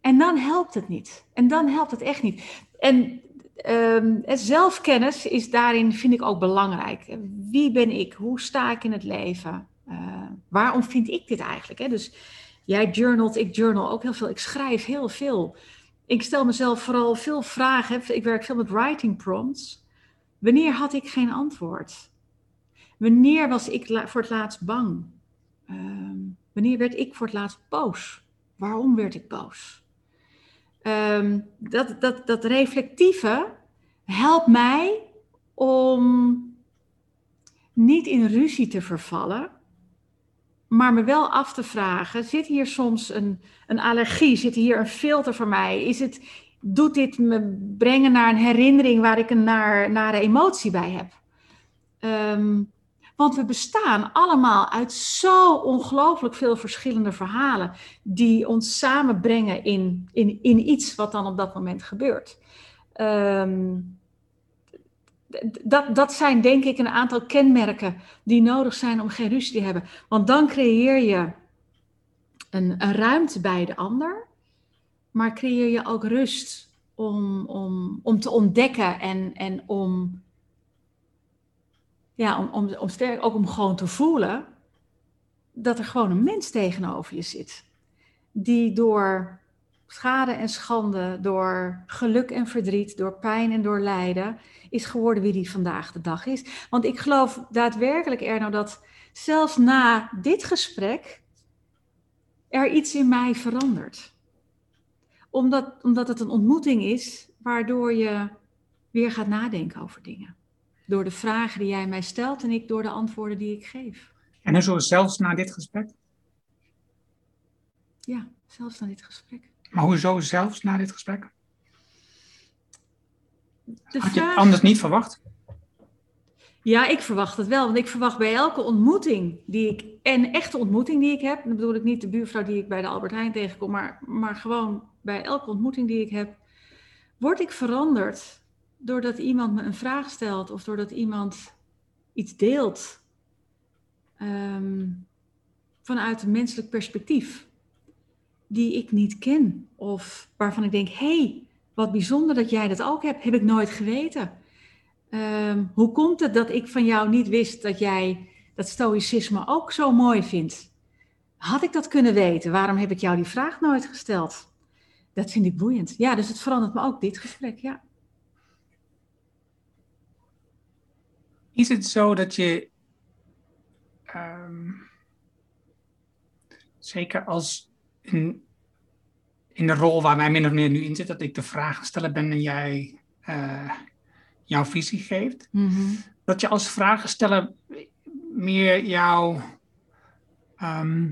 en dan helpt het niet. En dan helpt het echt niet. En Um, zelfkennis is daarin, vind ik ook belangrijk. Wie ben ik? Hoe sta ik in het leven? Uh, waarom vind ik dit eigenlijk? Hè? Dus jij journalt, ik journal ook heel veel. Ik schrijf heel veel. Ik stel mezelf vooral veel vragen. Ik werk veel met writing prompts. Wanneer had ik geen antwoord? Wanneer was ik voor het laatst bang? Uh, wanneer werd ik voor het laatst boos? Waarom werd ik boos? um, dat, dat, dat reflectieve helpt mij om niet in ruzie te vervallen, maar me wel af te vragen: zit hier soms een, een allergie? Zit hier een filter voor mij? Is het, doet dit me brengen naar een herinnering waar ik een naar, nare emotie bij heb? Um, want we bestaan allemaal uit zo ongelooflijk veel verschillende verhalen die ons samenbrengen in, in, in iets wat dan op dat moment gebeurt. Um, dat, dat zijn denk ik een aantal kenmerken die nodig zijn om geen ruzie te hebben. Want dan creëer je een, een ruimte bij de ander, maar creëer je ook rust om, om, om te ontdekken en, en om, ja, om, om, om sterk ook om gewoon te voelen dat er gewoon een mens tegenover je zit. Die door schade en schande, door geluk en verdriet, door pijn en door lijden, is geworden wie die vandaag de dag is. Want ik geloof daadwerkelijk, Erno, dat zelfs na dit gesprek er iets in mij verandert. Omdat, omdat het een ontmoeting is waardoor je weer gaat nadenken over dingen. Door de vragen die jij mij stelt en ik door de antwoorden die ik geef. En zo zelfs na dit gesprek? Ja, zelfs na dit gesprek. Maar hoezo zelfs na dit gesprek? De Had je het anders niet verwacht? Ja, ik verwacht het wel. Want ik verwacht bij elke ontmoeting die ik, en echte ontmoeting die ik heb, dan bedoel ik niet de buurvrouw die ik bij de Albert Heijn tegenkom, maar, maar gewoon bij elke ontmoeting die ik heb, word ik veranderd doordat iemand me een vraag stelt of doordat iemand iets deelt ehm, vanuit een menselijk perspectief die ik niet ken of waarvan ik denk, hé, hey, wat bijzonder dat jij dat ook hebt, heb ik nooit geweten. Ehm, hoe komt het dat ik van jou niet wist dat jij dat stoïcisme ook zo mooi vindt? Had ik dat kunnen weten? Waarom heb ik jou die vraag nooit gesteld? Dat vind ik boeiend. Ja, dus het verandert me ook, dit gesprek, ja. Is het zo dat je, ehm, zeker als in, in de rol waar wij min of meer nu in zitten, dat ik de vragen stellen ben en jij eh, jouw visie geeft, dat je als vragensteller meer jouw ehm,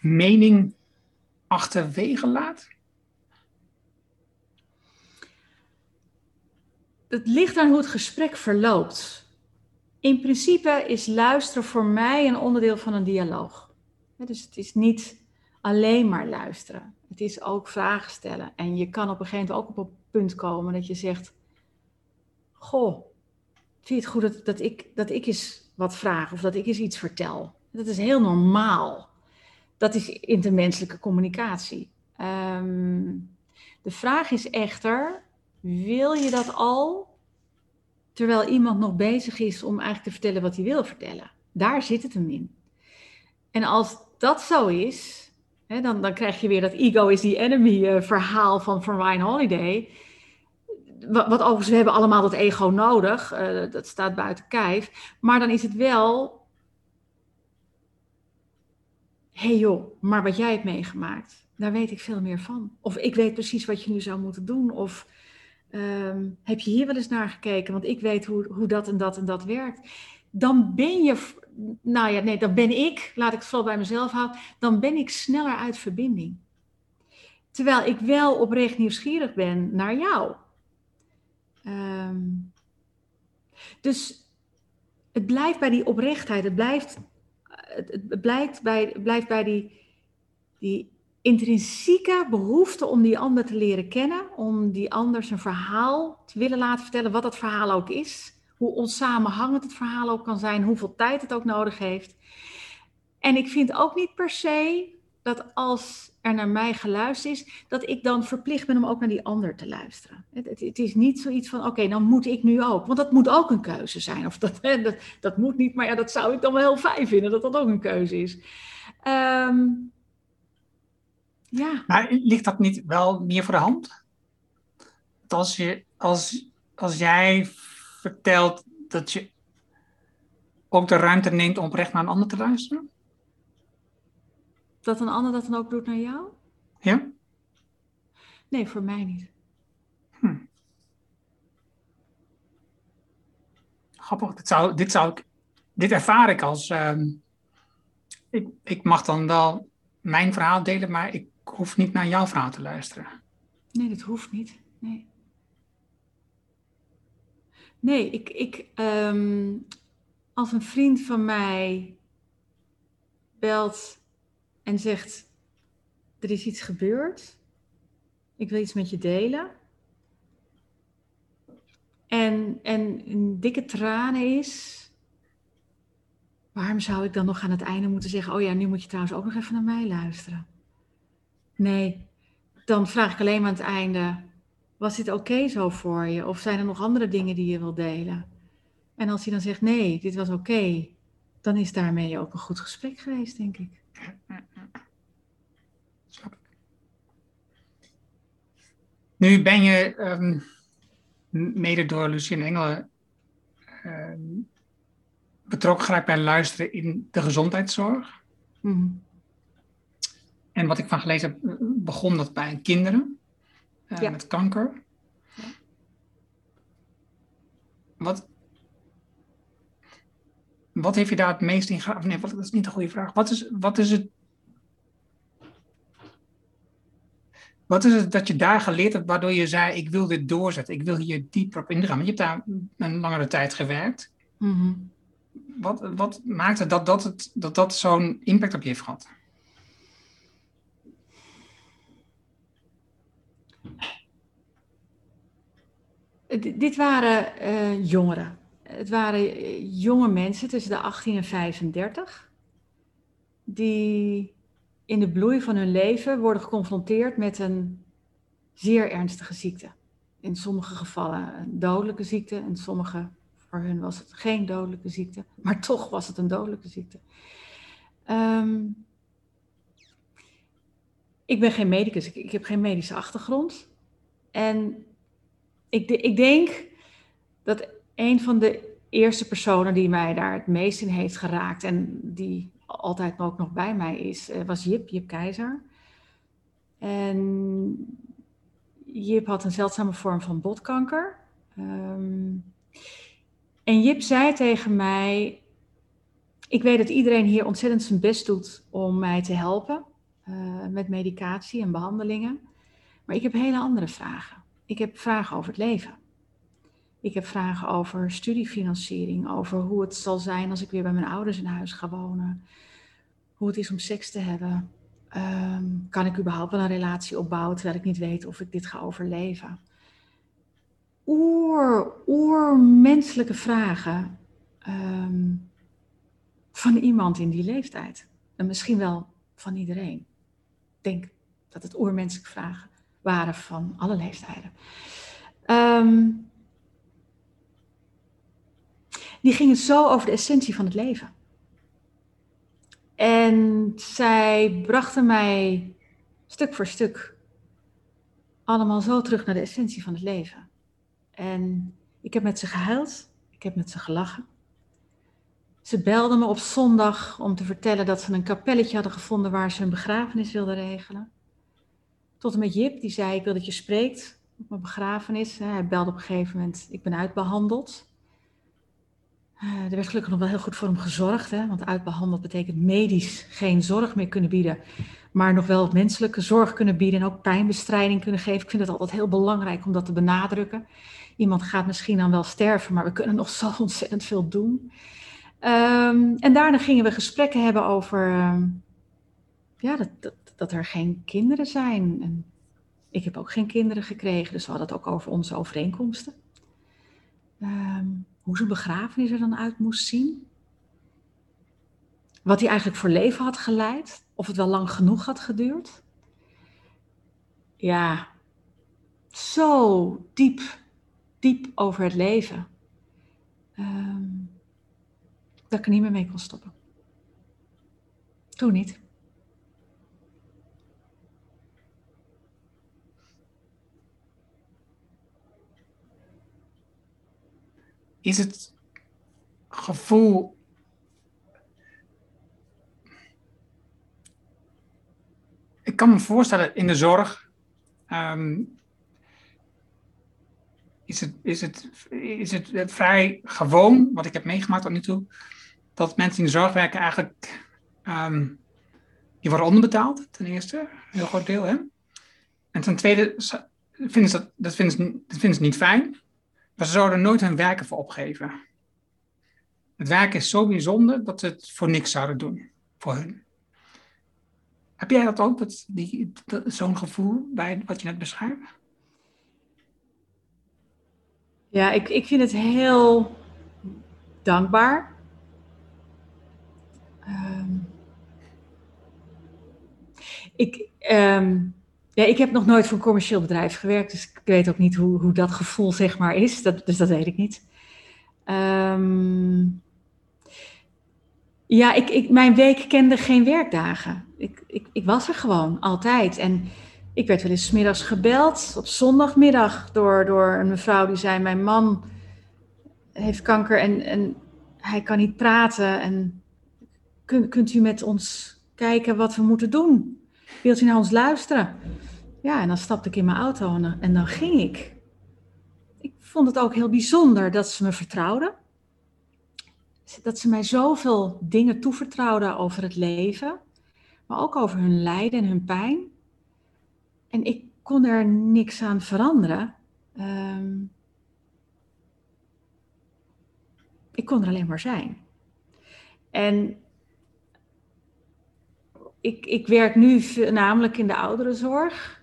mening achterwege laat? Het ligt aan hoe het gesprek verloopt. In principe is luisteren voor mij een onderdeel van een dialoog. Dus het is niet alleen maar luisteren. Het is ook vragen stellen. En je kan op een gegeven moment ook op een punt komen dat je zegt: Goh, vind je het goed dat, dat, ik, dat ik eens wat vraag of dat ik eens iets vertel? Dat is heel normaal. Dat is intermenselijke communicatie. Ehm, de vraag is echter: wil je dat al terwijl iemand nog bezig is om eigenlijk te vertellen wat hij wil vertellen? Daar zit het hem in. En als dat zo is, hè, dan, dan krijg je weer dat ego is the enemy eh, verhaal van, van Ryan Holiday. Wat, wat overigens, we hebben allemaal dat ego nodig. eh, dat staat buiten kijf. Maar dan is het wel... Hey joh, maar wat jij hebt meegemaakt, daar weet ik veel meer van. Of ik weet precies wat je nu zou moeten doen. Of ehm, heb je hier wel eens naar gekeken? Want ik weet hoe, hoe dat en dat en dat werkt. Dan ben je, nou ja, nee, dan ben ik, laat ik het vooral bij mezelf houden, dan ben ik sneller uit verbinding. Terwijl ik wel oprecht nieuwsgierig ben naar jou. Ehm, dus het blijft bij die oprechtheid, het blijft, het, het bij, blijft bij die, die intrinsieke behoefte om die ander te leren kennen, om die ander zijn verhaal te willen laten vertellen, wat dat verhaal ook is, hoe onsamenhangend het verhaal ook kan zijn, hoeveel tijd het ook nodig heeft. En ik vind ook niet per se dat als er naar mij geluisterd is, dat ik dan verplicht ben om ook naar die ander te luisteren. Het, is niet zoiets van, oké, dan moet ik nu ook. Want dat moet ook een keuze zijn. Of dat, dat, dat moet niet, maar ja, dat zou ik dan wel heel fijn vinden, dat dat ook een keuze is. Ehm, ja. Maar ligt dat niet wel meer voor de hand? Dat Als, je, als, als jij vertelt dat je ook de ruimte neemt om oprecht naar een ander te luisteren? Dat een ander dat dan ook doet naar jou? Ja? Nee, voor mij niet. Grappig. Dit, zou, dit, zou ik, dit ervaar ik als. ehm, ik, ik mag dan wel mijn verhaal delen, maar ik hoef niet naar jouw verhaal te luisteren. Nee, dat hoeft niet. Nee. Nee, ik, ik, ehm, als een vriend van mij belt en zegt: Er is iets gebeurd, ik wil iets met je delen. En, en een dikke tranen is. Waarom zou ik dan nog aan het einde moeten zeggen: Oh ja, nu moet je trouwens ook nog even naar mij luisteren? Nee, dan vraag ik alleen maar aan het einde: Was dit oké zo voor je? Of zijn er nog andere dingen die je wilt delen? En als hij dan zegt: Nee, dit was oké, dan is daarmee ook een goed gesprek geweest, denk ik. Nu ben je um, mede door Lucien Engelen um, betrokken geraakt bij luisteren in de gezondheidszorg. Mm. En wat ik van gelezen heb, begon dat bij kinderen uh, ja. met kanker. Ja. Wat, wat heeft je daar het meest in gedaan? Nee, dat is niet een goede vraag. Wat is, wat is het Wat is het dat je daar geleerd hebt waardoor je zei: Ik wil dit doorzetten, ik wil hier dieper op ingaan? Want je hebt daar een langere tijd gewerkt. Mm wat, wat maakte dat dat, het, dat, dat zo'n impact op je heeft gehad? Dit waren uh, jongeren. Het waren eh, jonge mensen tussen de 18 en 35. Die in de bloei van hun leven worden geconfronteerd met een zeer ernstige ziekte. In sommige gevallen een dodelijke ziekte, in sommige, voor hun was het geen dodelijke ziekte, maar toch was het een dodelijke ziekte. Um, ik ben geen medicus, ik, ik, heb geen medische achtergrond. En ik, ik denk dat een van de eerste personen die mij daar het meest in heeft geraakt en die altijd ook nog bij mij is, eh, was Jip, Jip Keizer. En Jip had een zeldzame vorm van botkanker. Ehm, en Jip zei tegen mij: Ik weet dat iedereen hier ontzettend zijn best doet om mij te helpen uh, met medicatie en behandelingen. Maar ik heb hele andere vragen. Ik heb vragen over het leven. Ik heb vragen over studiefinanciering, over hoe het zal zijn als ik weer bij mijn ouders in huis ga wonen. Hoe het is om seks te hebben. Ehm, kan ik überhaupt wel een relatie opbouwen terwijl ik niet weet of ik dit ga overleven? Oer, oermenselijke vragen ehm, van iemand in die leeftijd. En misschien wel van iedereen. Ik denk dat het oermenselijke vragen waren van alle leeftijden. Um, die gingen zo over de essentie van het leven. En zij brachten mij stuk voor stuk allemaal zo terug naar de essentie van het leven. En ik heb met ze gehuild, ik heb met ze gelachen. Ze belden me op zondag om te vertellen dat ze een kapelletje hadden gevonden waar ze een begrafenis wilden regelen. Tot en met Jip, die zei: Ik wil dat je spreekt op mijn begrafenis. Hij belde op een gegeven moment: Ik ben uitbehandeld. Uh, er werd gelukkig nog wel heel goed voor hem gezorgd, hè? want uitbehandeld betekent medisch geen zorg meer kunnen bieden, maar nog wel menselijke zorg kunnen bieden en ook pijnbestrijding kunnen geven. Ik vind het altijd heel belangrijk om dat te benadrukken. Iemand gaat misschien dan wel sterven, maar we kunnen nog [laughs] zo ontzettend veel doen. Um, en daarna gingen we gesprekken hebben over uh, ja, dat, dat, er geen kinderen zijn. En ik heb ook geen kinderen gekregen, dus we hadden het ook over onze overeenkomsten. Um, hoe zijn begrafenis er dan uit moest zien. Wat hij eigenlijk voor leven had geleid. Of het wel lang genoeg had geduurd. Ja, zo diep, diep over het leven. Um, dat ik er niet meer mee kon stoppen. Toen niet. Is het gevoel. Ik kan me voorstellen, in de zorg ehm, is, het, is, het, is het vrij gewoon, wat ik heb meegemaakt tot nu toe, dat mensen in de zorg werken eigenlijk, um, die worden onderbetaald, ten eerste, een heel groot deel. Hè? En ten tweede vinden ze dat, dat, vinden ze, dat vinden ze niet fijn. Maar ze zouden nooit hun werken voor opgeven. Het werk is zo bijzonder dat ze het voor niks zouden doen, voor hun. Heb jij dat ook, dat, die, zo'n gevoel bij wat je net beschrijft? Ja, ik, ik vind het heel dankbaar. Ehm, ik, ehm, ja, ik heb nog nooit voor een commercieel bedrijf gewerkt, dus ik weet ook niet hoe, hoe dat gevoel zeg maar is. Dat, dus dat weet ik niet. Ehm, ja, ik, ik, mijn week kende geen werkdagen. Ik, ik, ik was er gewoon, altijd. En ik werd wel eens middags gebeld, op zondagmiddag, door, door een mevrouw die zei: Mijn man heeft kanker en, en hij kan niet praten. En kunt, kunt u met ons kijken wat we moeten doen? Wilt u naar ons luisteren? Ja, en dan stapte ik in mijn auto en, en dan ging ik. Ik vond het ook heel bijzonder dat ze me vertrouwden. Dat ze mij zoveel dingen toevertrouwden over het leven, maar ook over hun lijden en hun pijn. En ik kon er niks aan veranderen. Ehm, ik kon er alleen maar zijn. En ik, ik werk nu namelijk in de ouderenzorg.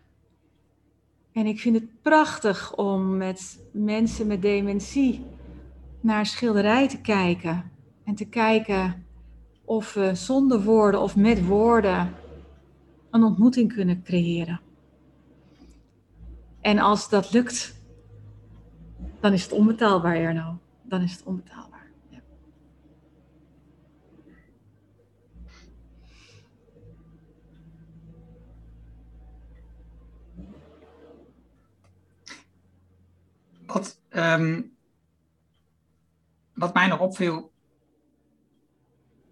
En ik vind het prachtig om met mensen met dementie naar schilderij te kijken. En te kijken of we zonder woorden of met woorden een ontmoeting kunnen creëren. En als dat lukt, dan is het onbetaalbaar, Erno. Dan is het onbetaalbaar. Wat, ehm, wat mij nog opviel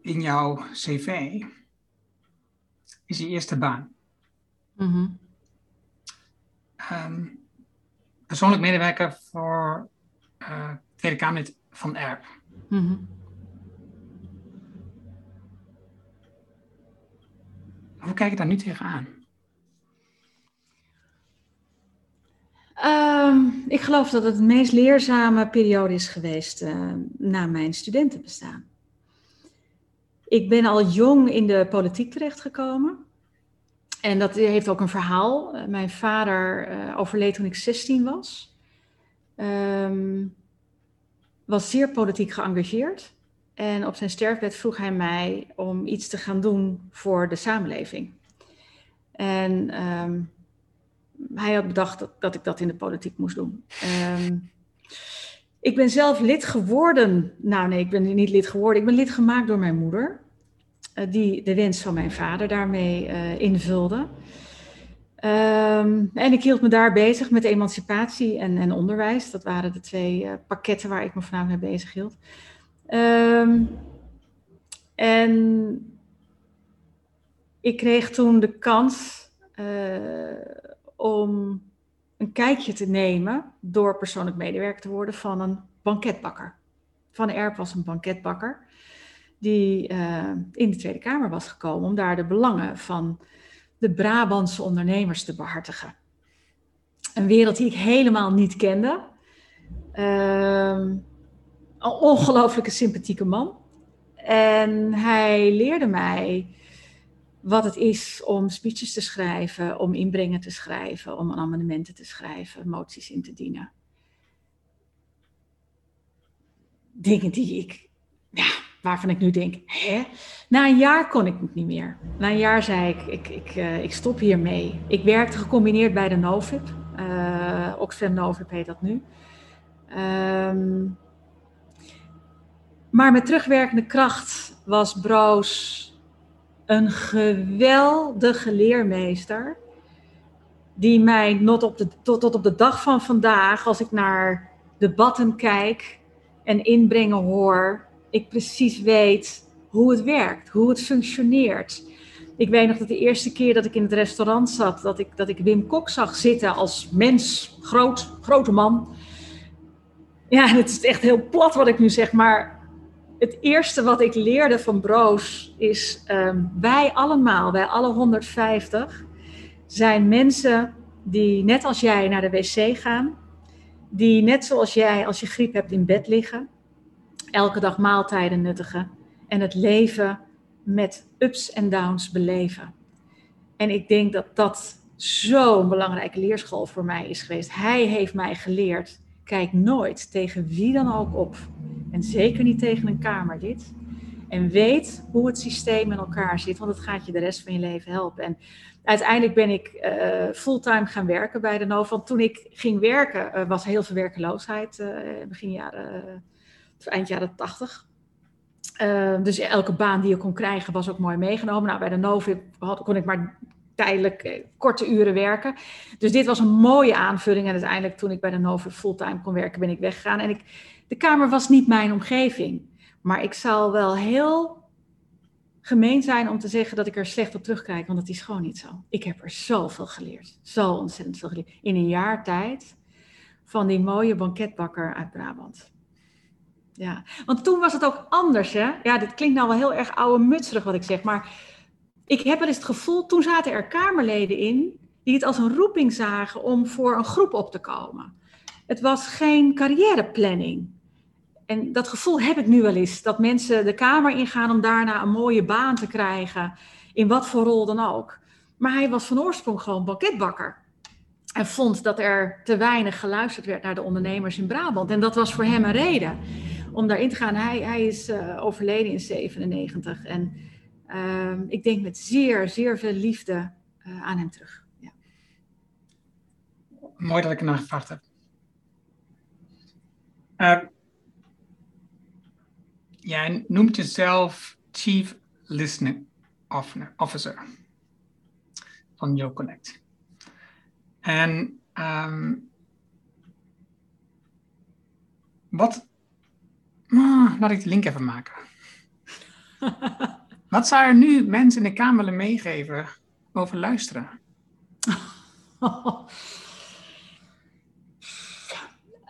in jouw cv is je eerste baan. Mm persoonlijk medewerker voor uh, Tweede Kamerlid van ERP. Mm Hoe kijk je daar nu tegenaan? Um, ik geloof dat het de meest leerzame periode is geweest uh, na mijn studentenbestaan. Ik ben al jong in de politiek terechtgekomen. En dat heeft ook een verhaal. Uh, mijn vader uh, overleed toen ik 16 was. Um, was zeer politiek geëngageerd. En op zijn sterfbed vroeg hij mij om iets te gaan doen voor de samenleving. En um, hij had bedacht dat, ik dat in de politiek moest doen. Um, ik ben zelf lid geworden. Nou nee, ik ben niet lid geworden. Ik ben lid gemaakt door mijn moeder. Uh, die de wens van mijn vader daarmee uh, invulde. Um, en ik hield me daar bezig met emancipatie en, en onderwijs. Dat waren de twee uh, pakketten waar ik me voornamelijk mee bezig hield. Um, en ik kreeg toen de kans om een kijkje te nemen door persoonlijk medewerker te worden van een banketbakker. Van Erp was een banketbakker die uh, in de Tweede Kamer was gekomen om daar de belangen van de Brabantse ondernemers te behartigen. Een wereld die ik helemaal niet kende. Uh, een ongelooflijke sympathieke man. En hij leerde mij wat het is om speeches te schrijven, om inbrengen te schrijven, om amendementen te schrijven, moties in te dienen. Dingen die ik, ja, waarvan ik nu denk, hè? Na een jaar kon ik het niet meer. Na een jaar zei ik, ik, ik, uh, ik stop hiermee. Ik werkte gecombineerd bij de NOVIP. Uh, Oxfam NOVIP heet dat nu. Um, maar met terugwerkende kracht was Broos een geweldige leermeester. Die mij tot op, de, tot, tot op de dag van vandaag, als ik naar debatten kijk en inbrengen hoor, ik precies weet hoe het werkt, hoe het functioneert. Ik weet nog dat de eerste keer dat ik in het restaurant zat, dat ik, dat ik Wim Kok zag zitten als mens, groot, grote man. Ja, het is echt heel plat wat ik nu zeg, maar het eerste wat ik leerde van Broos is: um, wij allemaal, wij alle 150, zijn mensen die net als jij naar de wc gaan, die net zoals jij als je griep hebt in bed liggen, elke dag maaltijden nuttigen en het leven met ups en downs beleven. En ik denk dat dat zo'n belangrijke leerschool voor mij is geweest. Hij heeft mij geleerd Kijk nooit tegen wie dan ook op. En zeker niet tegen een Kamerlid. En weet hoe het systeem in elkaar zit, want het gaat je de rest van je leven helpen. En uiteindelijk ben ik uh, fulltime gaan werken bij de NOVA. Want toen ik ging werken, uh, was heel veel werkeloosheid, uh, begin jaren, eind jaren 80. dus elke baan die je kon krijgen was ook mooi meegenomen. Nou, bij de NOVA kon ik maar tijdelijk korte uren werken. Dus dit was een mooie aanvulling. En uiteindelijk toen ik bij de NOVA fulltime kon werken, ben ik weggegaan. En ik, de Kamer was niet mijn omgeving. Maar ik zal wel heel gemeen zijn om te zeggen dat ik er slecht op terugkijk, want dat is gewoon niet zo. Ik heb er zoveel geleerd. Zo ontzettend veel geleerd. In een jaar tijd van die mooie banketbakker uit Brabant. Ja, want toen was het ook anders, hè? Ja, dit klinkt nou wel heel erg oude mutserig wat ik zeg, maar ik heb wel eens het gevoel, toen zaten er Kamerleden in die het als een roeping zagen om voor een groep op te komen. Het was geen carrièreplanning. En dat gevoel heb ik nu wel eens. Dat mensen de kamer ingaan om daarna een mooie baan te krijgen. In wat voor rol dan ook. Maar hij was van oorsprong gewoon banketbakker. En vond dat er te weinig geluisterd werd naar de ondernemers in Brabant. En dat was voor hem een reden om daarin te gaan. Hij, hij is uh, overleden in 97. En uh, ik denk met zeer, zeer veel liefde uh, aan hem terug. Ja. Mooi dat ik ernaar gevraagd heb. Uh, jij noemt jezelf Chief Listening Officer van YoConnect. En um, wat. Ah, laat ik de link even maken. [laughs] wat zou er nu mensen in de Kamer willen meegeven over luisteren?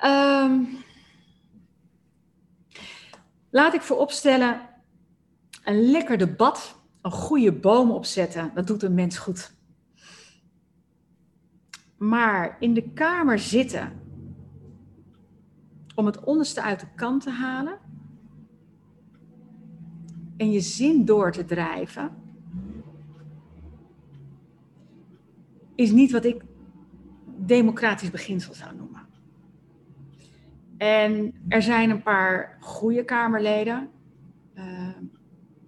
um, [laughs] Laat ik vooropstellen, een lekker debat, een goede boom opzetten, dat doet een mens goed. Maar in de kamer zitten om het onderste uit de kant te halen en je zin door te drijven, is niet wat ik democratisch beginsel zou noemen. En er zijn een paar goede Kamerleden. Uh,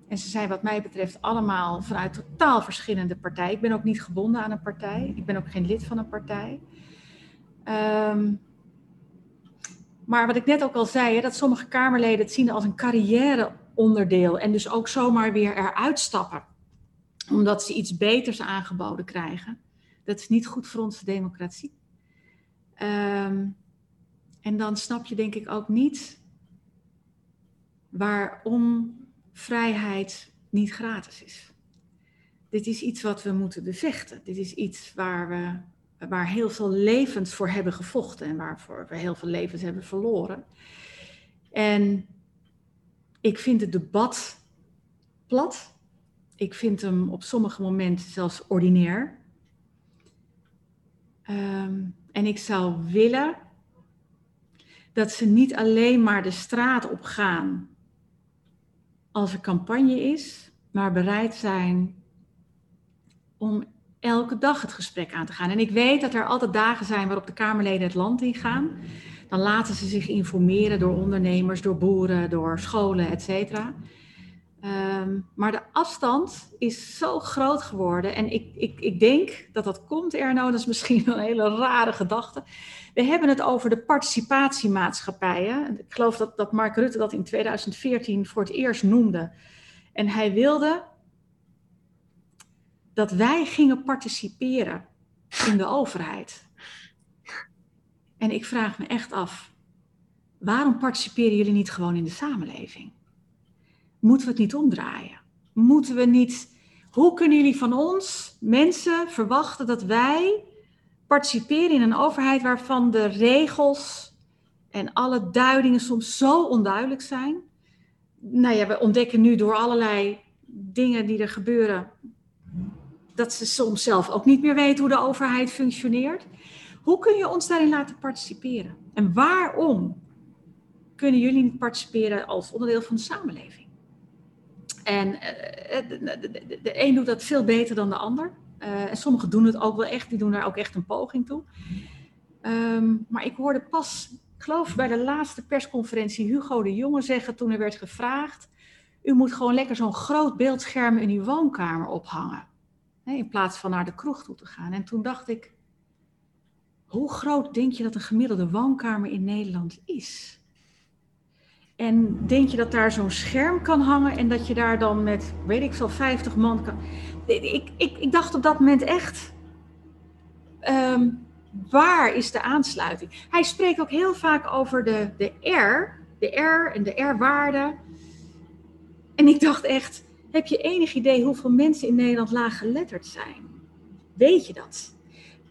en ze zijn wat mij betreft allemaal vanuit totaal verschillende partijen. Ik ben ook niet gebonden aan een partij. Ik ben ook geen lid van een partij. Um, maar wat ik net ook al zei, hè, dat sommige Kamerleden het zien als een carrièreonderdeel. En dus ook zomaar weer eruit stappen. Omdat ze iets beters aangeboden krijgen. Dat is niet goed voor onze democratie. Um, en dan snap je denk ik ook niet waarom vrijheid niet gratis is. Dit is iets wat we moeten bevechten. Dit is iets waar we waar heel veel levens voor hebben gevochten en waarvoor we heel veel levens hebben verloren. En ik vind het debat plat. Ik vind hem op sommige momenten zelfs ordinair. Um, en ik zou willen dat ze niet alleen maar de straat op gaan als er campagne is, maar bereid zijn om elke dag het gesprek aan te gaan. En ik weet dat er altijd dagen zijn waarop de Kamerleden het land ingaan. Dan laten ze zich informeren door ondernemers, door boeren, door scholen, et cetera. Um, maar de afstand is zo groot geworden. En ik, ik, ik denk dat dat komt, Erno. Dat is misschien een hele rare gedachte. We hebben het over de participatiemaatschappijen. Ik geloof dat, dat Mark Rutte dat in 2014 voor het eerst noemde. En hij wilde dat wij gingen participeren in de overheid. En ik vraag me echt af, waarom participeren jullie niet gewoon in de samenleving? Moeten we het niet omdraaien? Moeten we niet. Hoe kunnen jullie van ons, mensen, verwachten dat wij participeren in een overheid waarvan de regels en alle duidingen soms zo onduidelijk zijn? Nou ja, we ontdekken nu door allerlei dingen die er gebeuren dat ze soms zelf ook niet meer weten hoe de overheid functioneert. Hoe kun je ons daarin laten participeren? En waarom kunnen jullie niet participeren als onderdeel van de samenleving? En uh, de, de, een doet dat veel beter dan de ander. Uh, en sommigen doen het ook wel echt, die doen daar ook echt een poging toe. Um, maar ik hoorde pas ik geloof bij de laatste persconferentie Hugo de Jonge zeggen toen er werd gevraagd, u moet gewoon lekker zo'n groot beeldscherm in uw woonkamer ophangen. In plaats van naar de kroeg toe te gaan. En toen dacht ik, hoe groot denk je dat een gemiddelde woonkamer in Nederland is? En denk je dat daar zo'n scherm kan hangen en dat je daar dan met, weet ik veel, 50 man kan. Ik, ik, ik dacht op dat moment echt, ehm, waar is de aansluiting? Hij spreekt ook heel vaak over de, de R, de R en de R-waarde. En ik dacht echt, heb je enig idee hoeveel mensen in Nederland laaggeletterd zijn? Weet je dat?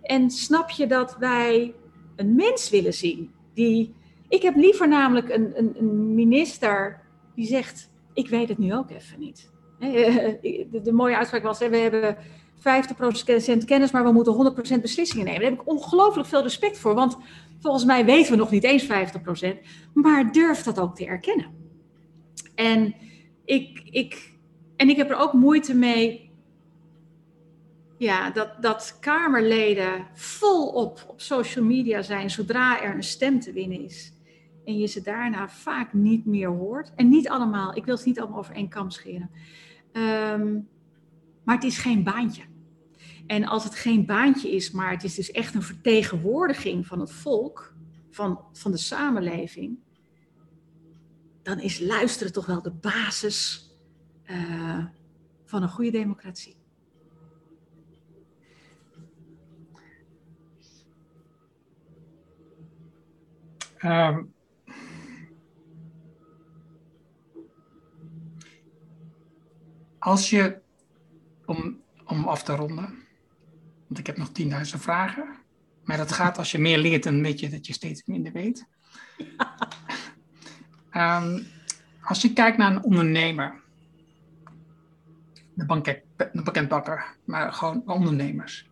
En snap je dat wij een mens willen zien die ik heb liever namelijk een, een, een minister die zegt: Ik weet het nu ook even niet. De, de mooie uitspraak was: we hebben 50% kennis, maar we moeten 100% beslissingen nemen. Daar heb ik ongelooflijk veel respect voor, want volgens mij weten we nog niet eens 50%, maar durf dat ook te erkennen. En ik, ik, en ik heb er ook moeite mee ja, dat, dat Kamerleden volop op social media zijn zodra er een stem te winnen is en je ze daarna vaak niet meer hoort. En niet allemaal, ik wil ze niet allemaal over één kam scheren. Ehm, maar het is geen baantje. En als het geen baantje is, maar het is dus echt een vertegenwoordiging van het volk, van, van de samenleving, dan is luisteren toch wel de basis uh, van een goede democratie. Um, Als je, om, om af te ronden, want ik heb nog 10.000 vragen, maar dat gaat als je meer leert, dan weet je dat je steeds minder weet. um, [laughs] als je kijkt naar een ondernemer, de, banket, de banketbakker, maar gewoon ondernemers.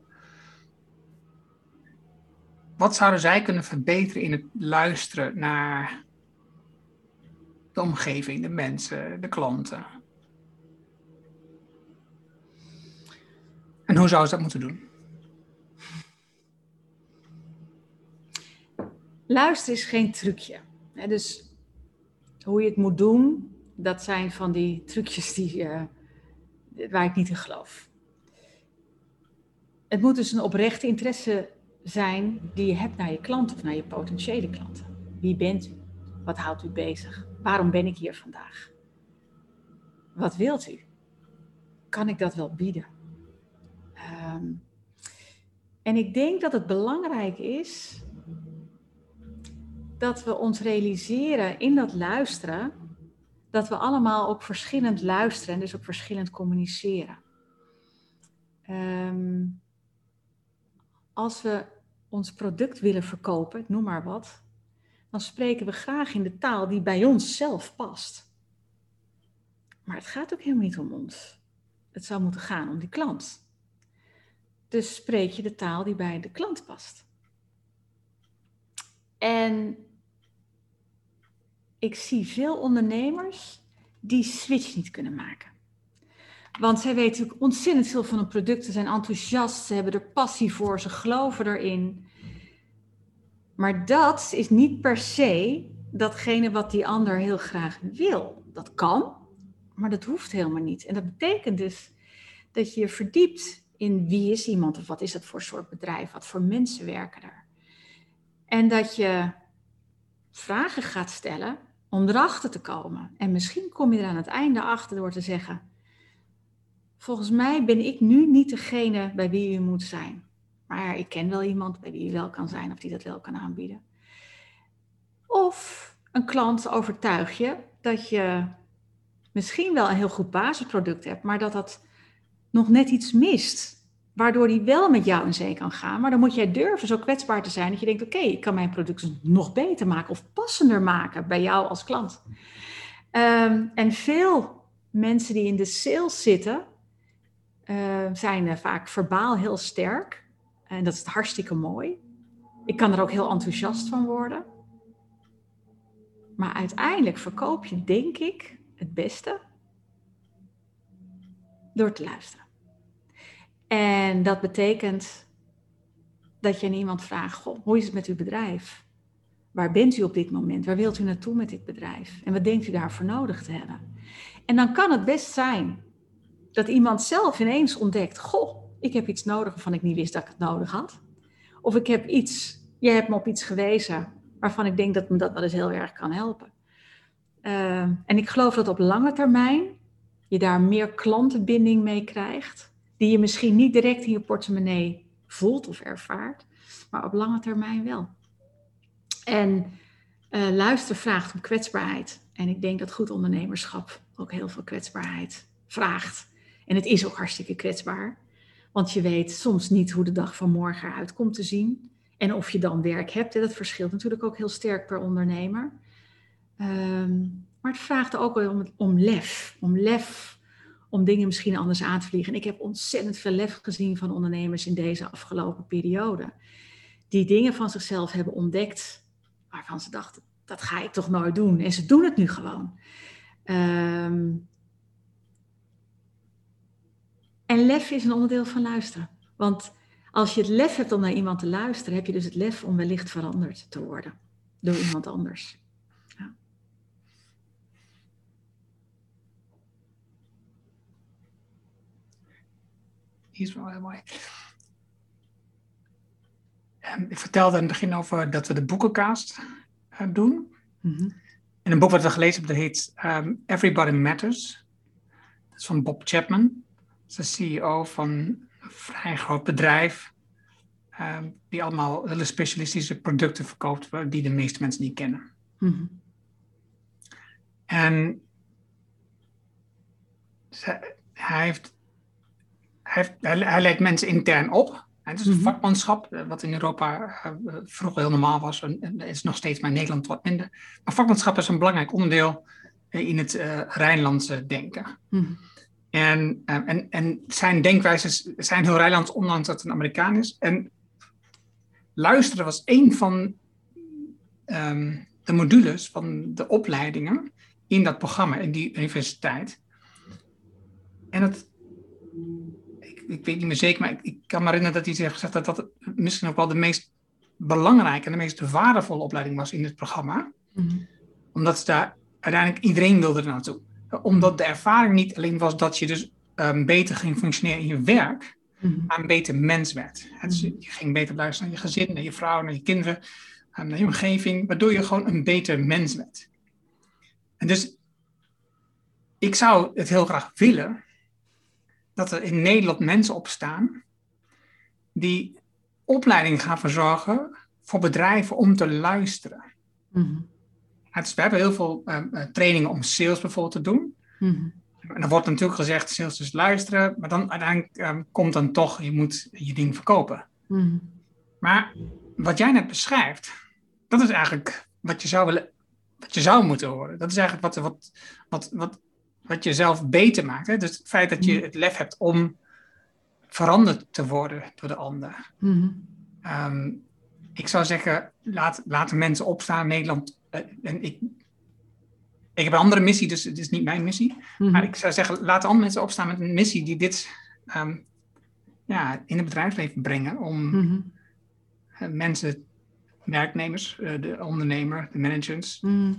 Wat zouden zij kunnen verbeteren in het luisteren naar de omgeving, de mensen, de klanten? En hoe zou ze dat moeten doen? Luisteren is geen trucje. Dus hoe je het moet doen, dat zijn van die trucjes die, uh, waar ik niet in geloof. Het moet dus een oprechte interesse zijn die je hebt naar je klant of naar je potentiële klanten. Wie bent u? Wat houdt u bezig? Waarom ben ik hier vandaag? Wat wilt u? Kan ik dat wel bieden? Ehm, en ik denk dat het belangrijk is dat we ons realiseren in dat luisteren, dat we allemaal ook verschillend luisteren en dus ook verschillend communiceren. Ehm, als we ons product willen verkopen, noem maar wat, dan spreken we graag in de taal die bij ons zelf past. Maar het gaat ook helemaal niet om ons. Het zou moeten gaan om die klant. Dus spreek je de taal die bij de klant past. En ik zie veel ondernemers die switch niet kunnen maken. Want zij weten natuurlijk ontzettend veel van hun producten, zijn enthousiast, ze hebben er passie voor, ze geloven erin. Maar dat is niet per se datgene wat die ander heel graag wil. Dat kan, maar dat hoeft helemaal niet. En dat betekent dus dat je je verdiept in wie is iemand of wat is het voor soort bedrijf, wat voor mensen werken er. En dat je vragen gaat stellen om erachter te komen. En misschien kom je er aan het einde achter door te zeggen: Volgens mij ben ik nu niet degene bij wie u moet zijn. Maar ik ken wel iemand bij wie u wel kan zijn of die dat wel kan aanbieden. Of een klant overtuig je dat je misschien wel een heel goed basisproduct hebt, maar dat dat nog net iets mist. Waardoor die wel met jou in zee kan gaan. Maar dan moet jij durven zo kwetsbaar te zijn dat je denkt: oké, ik kan mijn product nog beter maken of passender maken bij jou als klant. Ehm, en veel mensen die in de sales zitten, uh, zijn vaak verbaal heel sterk. En dat is hartstikke mooi. Ik kan er ook heel enthousiast van worden. Maar uiteindelijk verkoop je, denk ik, het beste door te luisteren. En dat betekent dat je aan iemand vraagt: Goh, hoe is het met uw bedrijf? Waar bent u op dit moment? Waar wilt u naartoe met dit bedrijf? En wat denkt u daarvoor nodig te hebben? En dan kan het best zijn dat iemand zelf ineens ontdekt: Goh, ik heb iets nodig waarvan ik niet wist dat ik het nodig had. Of ik heb iets, jij hebt me op iets gewezen waarvan ik denk dat me dat wel eens heel erg kan helpen. Uh, en ik geloof dat op lange termijn je daar meer klantenbinding mee krijgt, die je misschien niet direct in je portemonnee voelt of ervaart, maar op lange termijn wel. En uh, luister vraagt om kwetsbaarheid. En ik denk dat goed ondernemerschap ook heel veel kwetsbaarheid vraagt. En het is ook hartstikke kwetsbaar. Want je weet soms niet hoe de dag van morgen eruit komt te zien. En of je dan werk hebt. En dat verschilt natuurlijk ook heel sterk per ondernemer. Um, maar het vraagt ook om, om lef. Om lef om dingen misschien anders aan te vliegen. En ik heb ontzettend veel lef gezien van ondernemers in deze afgelopen periode. Die dingen van zichzelf hebben ontdekt waarvan ze dachten, dat ga ik toch nooit doen. En ze doen het nu gewoon. Um, en lef is een onderdeel van luisteren. Want als je het lef hebt om naar iemand te luisteren, heb je dus het lef om wellicht veranderd te worden door iemand anders. Ja. Die is wel heel mooi. Ehm, ik vertelde in het begin over dat we de boekencast uh, doen. Mm -hmm. En een boek wat we gelezen hebben, dat heet um, Everybody Matters. Dat is van Bob Chapman is de CEO van een vrij groot bedrijf. Um, die allemaal hele specialistische producten verkoopt die de meeste mensen niet kennen. Mm-hmm. En ze, hij, heeft, hij, heeft, hij, leidt mensen intern op. En het is een mm-hmm. vakmanschap, eh, wat in Europa uh, vroeger heel normaal was. En is nog steeds maar in Nederland wat minder. Maar vakmanschap is een belangrijk onderdeel in het uh, Rijnlandse denken. Mm-hmm. En, ehm, en, en zijn denkwijzes zijn heel Rijlands, ondanks dat het een Amerikaan is. En luisteren was een van um, de modules van de opleidingen in dat programma, in die universiteit. En het, ik, ik weet niet meer zeker, maar ik, ik, kan me herinneren dat hij heeft gezegd dat dat misschien ook wel de meest belangrijke en de meest waardevolle opleiding was in het programma. Mm-hmm. Omdat daar uiteindelijk iedereen wilde er naartoe omdat de ervaring niet alleen was dat je dus um, beter ging functioneren in je werk, mm-hmm. maar een beter mens werd. Dus je ging beter luisteren naar je gezin, naar je vrouw, naar je kinderen, um, naar je omgeving, waardoor je gewoon een beter mens werd. En dus ik zou het heel graag willen dat er in Nederland mensen opstaan die opleiding gaan verzorgen voor bedrijven om te luisteren. Mm-hmm. Dus we hebben heel veel ehm, eh, trainingen om sales bijvoorbeeld te doen. Mm En dan wordt natuurlijk gezegd, sales is luisteren, maar dan uiteindelijk um, komt dan toch, je moet je ding verkopen. Mhm. Maar wat jij net beschrijft, dat is eigenlijk wat je zou willen, wat je zou moeten horen. Dat is eigenlijk wat, wat, wat, wat, wat je zelf beter maakt. Hè? Dus het feit dat je mhm. het lef hebt om veranderd te worden door de ander. Mhm. Ehm, ik zou zeggen, laat, laten mensen opstaan. Nederland en ik, ik heb een andere missie, dus het is niet mijn missie. Mhm. Maar ik zou zeggen, laat andere mensen opstaan met een missie die dit ehm, ja, in het bedrijfsleven brengen. Om mhm. eh, mensen, werknemers, uh, de ondernemer, de managers, mhm.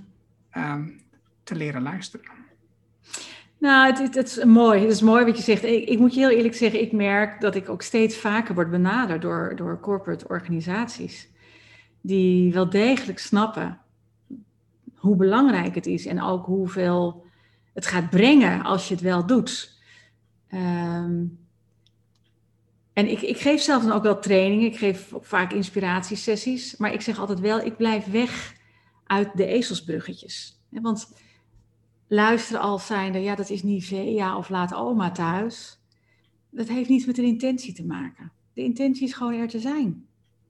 ehm, te leren luisteren. Nou, het, het, is mooi. Het is mooi wat je zegt. Ik, ik, moet je heel eerlijk zeggen, ik merk dat ik ook steeds vaker word benaderd door, door corporate organisaties. Die wel degelijk snappen hoe belangrijk het is en ook hoeveel het gaat brengen als je het wel doet. Ehm, en ik, ik geef zelf dan ook wel trainingen, ik geef vaak inspiratiesessies, maar ik zeg altijd wel, ik blijf weg uit de ezelsbruggetjes. Want luisteren als zijnde, ja dat is Nivea of laat oma thuis, dat heeft niets met een intentie te maken. De intentie is gewoon er te zijn.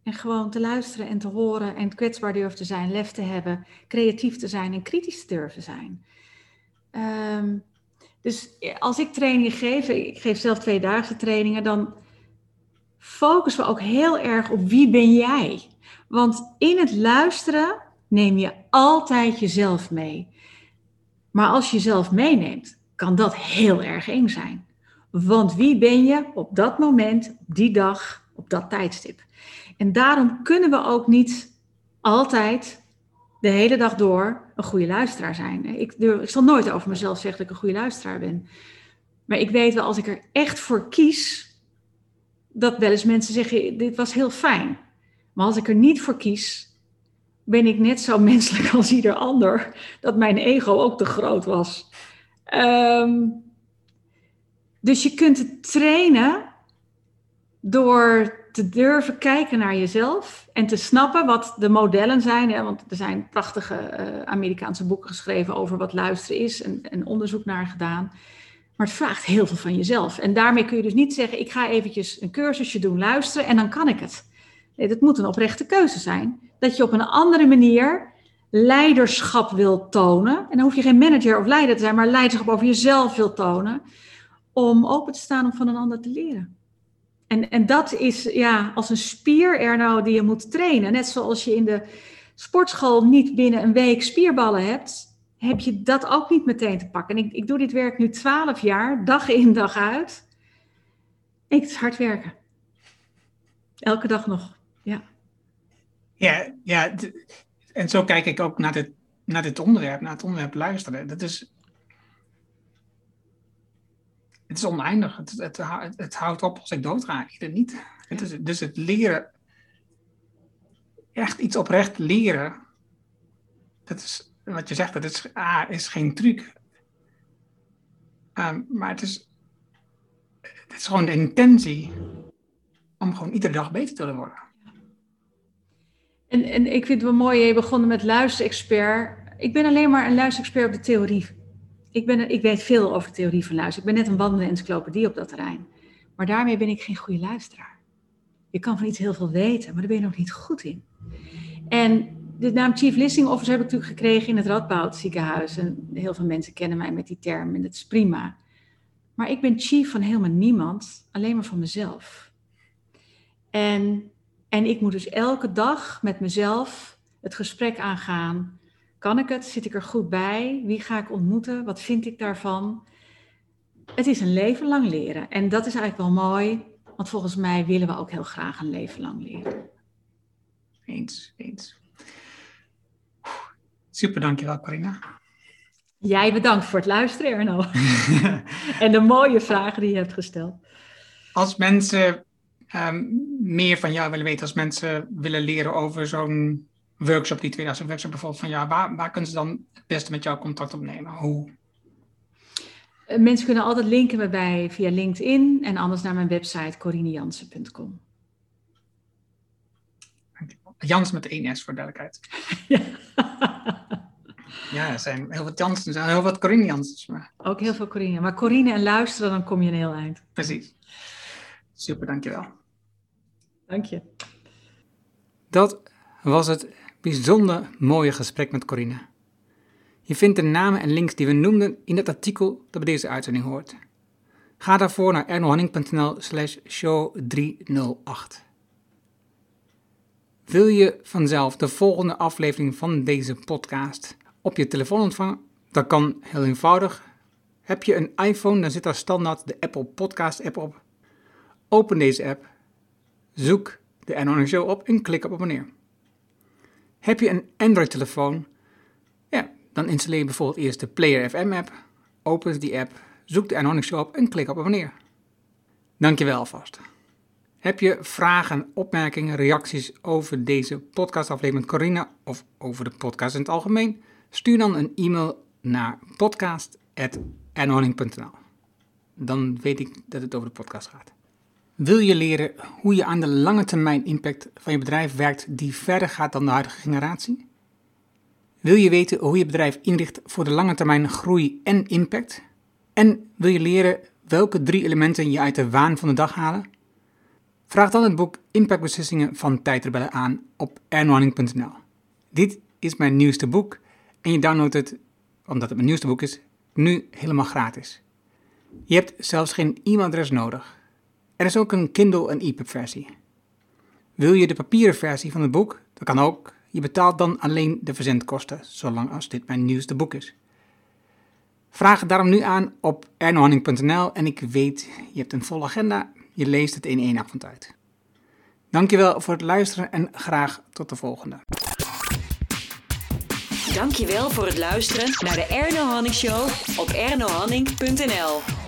En gewoon te luisteren en te horen en kwetsbaar durven te zijn, lef te hebben, creatief te zijn en kritisch te durven zijn. Ehm, dus als ik trainingen geef, ik geef zelf tweedaagse trainingen, dan focussen we ook heel erg op wie ben jij. Want in het luisteren neem je altijd jezelf mee. Maar als je jezelf meeneemt, kan dat heel erg eng zijn. Want wie ben je op dat moment, op die dag, op dat tijdstip? En daarom kunnen we ook niet altijd de hele dag door een goede luisteraar zijn. Ik, ik zal nooit over mezelf zeggen dat ik een goede luisteraar ben. Maar ik weet wel, als ik er echt voor kies, dat wel eens mensen zeggen, dit was heel fijn. Maar als ik er niet voor kies, ben ik net zo menselijk [laughs] als ieder ander, dat mijn ego ook te groot was. Ehm, dus je kunt het trainen door te durven kijken naar jezelf en te snappen wat de modellen zijn. Hè, want er zijn prachtige uh, Amerikaanse boeken geschreven over wat luisteren is en, en, onderzoek naar gedaan. Maar het vraagt heel veel van jezelf. En daarmee kun je dus niet zeggen, ik ga eventjes een cursusje doen, luisteren en dan kan ik het. Nee, dat moet een oprechte keuze zijn. Dat je op een andere manier leiderschap wil tonen. En dan hoef je geen manager of leider te zijn, maar leiderschap over jezelf wil tonen. Om open te staan om van een ander te leren. En, en dat is ja, als een spier er nou die je moet trainen. Net zoals je in de sportschool niet binnen een week spierballen hebt, heb je dat ook niet meteen te pakken. En ik, ik doe dit werk nu twaalf jaar, dag in, dag uit. Ik, het is hard werken. Elke dag nog, ja. Ja, ja en zo kijk ik ook naar dit, naar dit onderwerp, naar het onderwerp luisteren. Dat is, het is oneindig. Het, het, het, houdt op als ik doodga. Ieder niet. Het is, dus het leren, echt iets oprecht leren, dat is wat je zegt, dat is, ah, is geen truc. Um, maar het is, het is gewoon de intentie om gewoon iedere dag beter te willen worden. En, en ik vind het wel mooi, je begonnen met luisterexpert. Ik ben alleen maar een luisterexpert op de theorie ik, ben, ik weet veel over theorie van luisteren. Ik ben net een wandelende encyclopedie op dat terrein. Maar daarmee ben ik geen goede luisteraar. Je kan van iets heel veel weten, maar daar ben je nog niet goed in. En de naam Chief Listening Officer heb ik natuurlijk gekregen in het Radboud ziekenhuis. En heel veel mensen kennen mij met die term en dat is prima. Maar ik ben chief van helemaal niemand, alleen maar van mezelf. En, en ik moet dus elke dag met mezelf het gesprek aangaan kan ik het? Zit ik er goed bij? Wie ga ik ontmoeten? Wat vind ik daarvan? Het is een leven lang leren. En dat is eigenlijk wel mooi, want volgens mij willen we ook heel graag een leven lang leren. Eens, eens. Super, dankjewel Carina. Jij bedankt voor het luisteren, Erno. [laughs] en de mooie vragen die je hebt gesteld. Als mensen um, meer van jou willen weten, als mensen willen leren over zo'n workshop, die 2000 workshop bijvoorbeeld, van ja, waar, waar kunnen ze dan het beste met jou contact opnemen? Hoe? Eh, mensen kunnen altijd linken mij via LinkedIn en anders naar mijn website corinejansen.com. Jans met één S voor duidelijkheid. [laughs] ja. ja, er zijn heel wat Jansen, er zijn heel wat Corine. Maar... Ook heel veel Corine. Maar Corine en luisteren, dan kom je een heel eind. Precies. Super, dankjewel. Dank je. Dat was het bijzonder mooie gesprek met Corine. Je vindt de namen en links die we noemden in het artikel dat bij deze uitzending hoort. Ga daarvoor naar ernohanning.nl slash show 308. Wil je vanzelf de volgende aflevering van deze podcast op je telefoon ontvangen? Dat kan heel eenvoudig. Heb je een iPhone, dan zit daar standaard de Apple Podcast app op. Open deze app, zoek de Erno Show op en klik op abonneer. Heb je een Android-telefoon? Ja, dan installeer je bijvoorbeeld eerst de Player FM app, open die app, zoek de Anonic Show op en klik op abonneer. Dankjewel alvast. Heb je vragen, opmerkingen, reacties over deze podcastaflevering met Corina of over de podcast in het algemeen? Stuur dan een e-mail naar podcast.anoning.nl. Dan weet ik dat het over de podcast gaat. Wil je leren hoe je aan de lange termijn impact van je bedrijf werkt die verder gaat dan de huidige generatie? Wil je weten hoe je bedrijf inricht voor de lange termijn groei en impact? En wil je leren welke drie elementen je uit de waan van de dag halen? Vraag dan het boek Impactbeslissingen van Tijdrebellen aan op ernohanning.nl. Dit is mijn nieuwste boek en je downloadt het, omdat het mijn nieuwste boek is, nu helemaal gratis. Je hebt zelfs geen e-mailadres nodig. Er is ook een Kindle en EPUB versie. Wil je de papieren versie van het boek? Dat kan ook. Je betaalt dan alleen de verzendkosten, zolang als dit mijn nieuwste boek is. Vraag het daarom nu aan op ernohanning.nl en ik weet, je hebt een volle agenda, je leest het in één avond uit. Dankjewel voor het luisteren en graag tot de volgende. Dankjewel voor het luisteren naar de Erno Hanning Show op ernohanning.nl.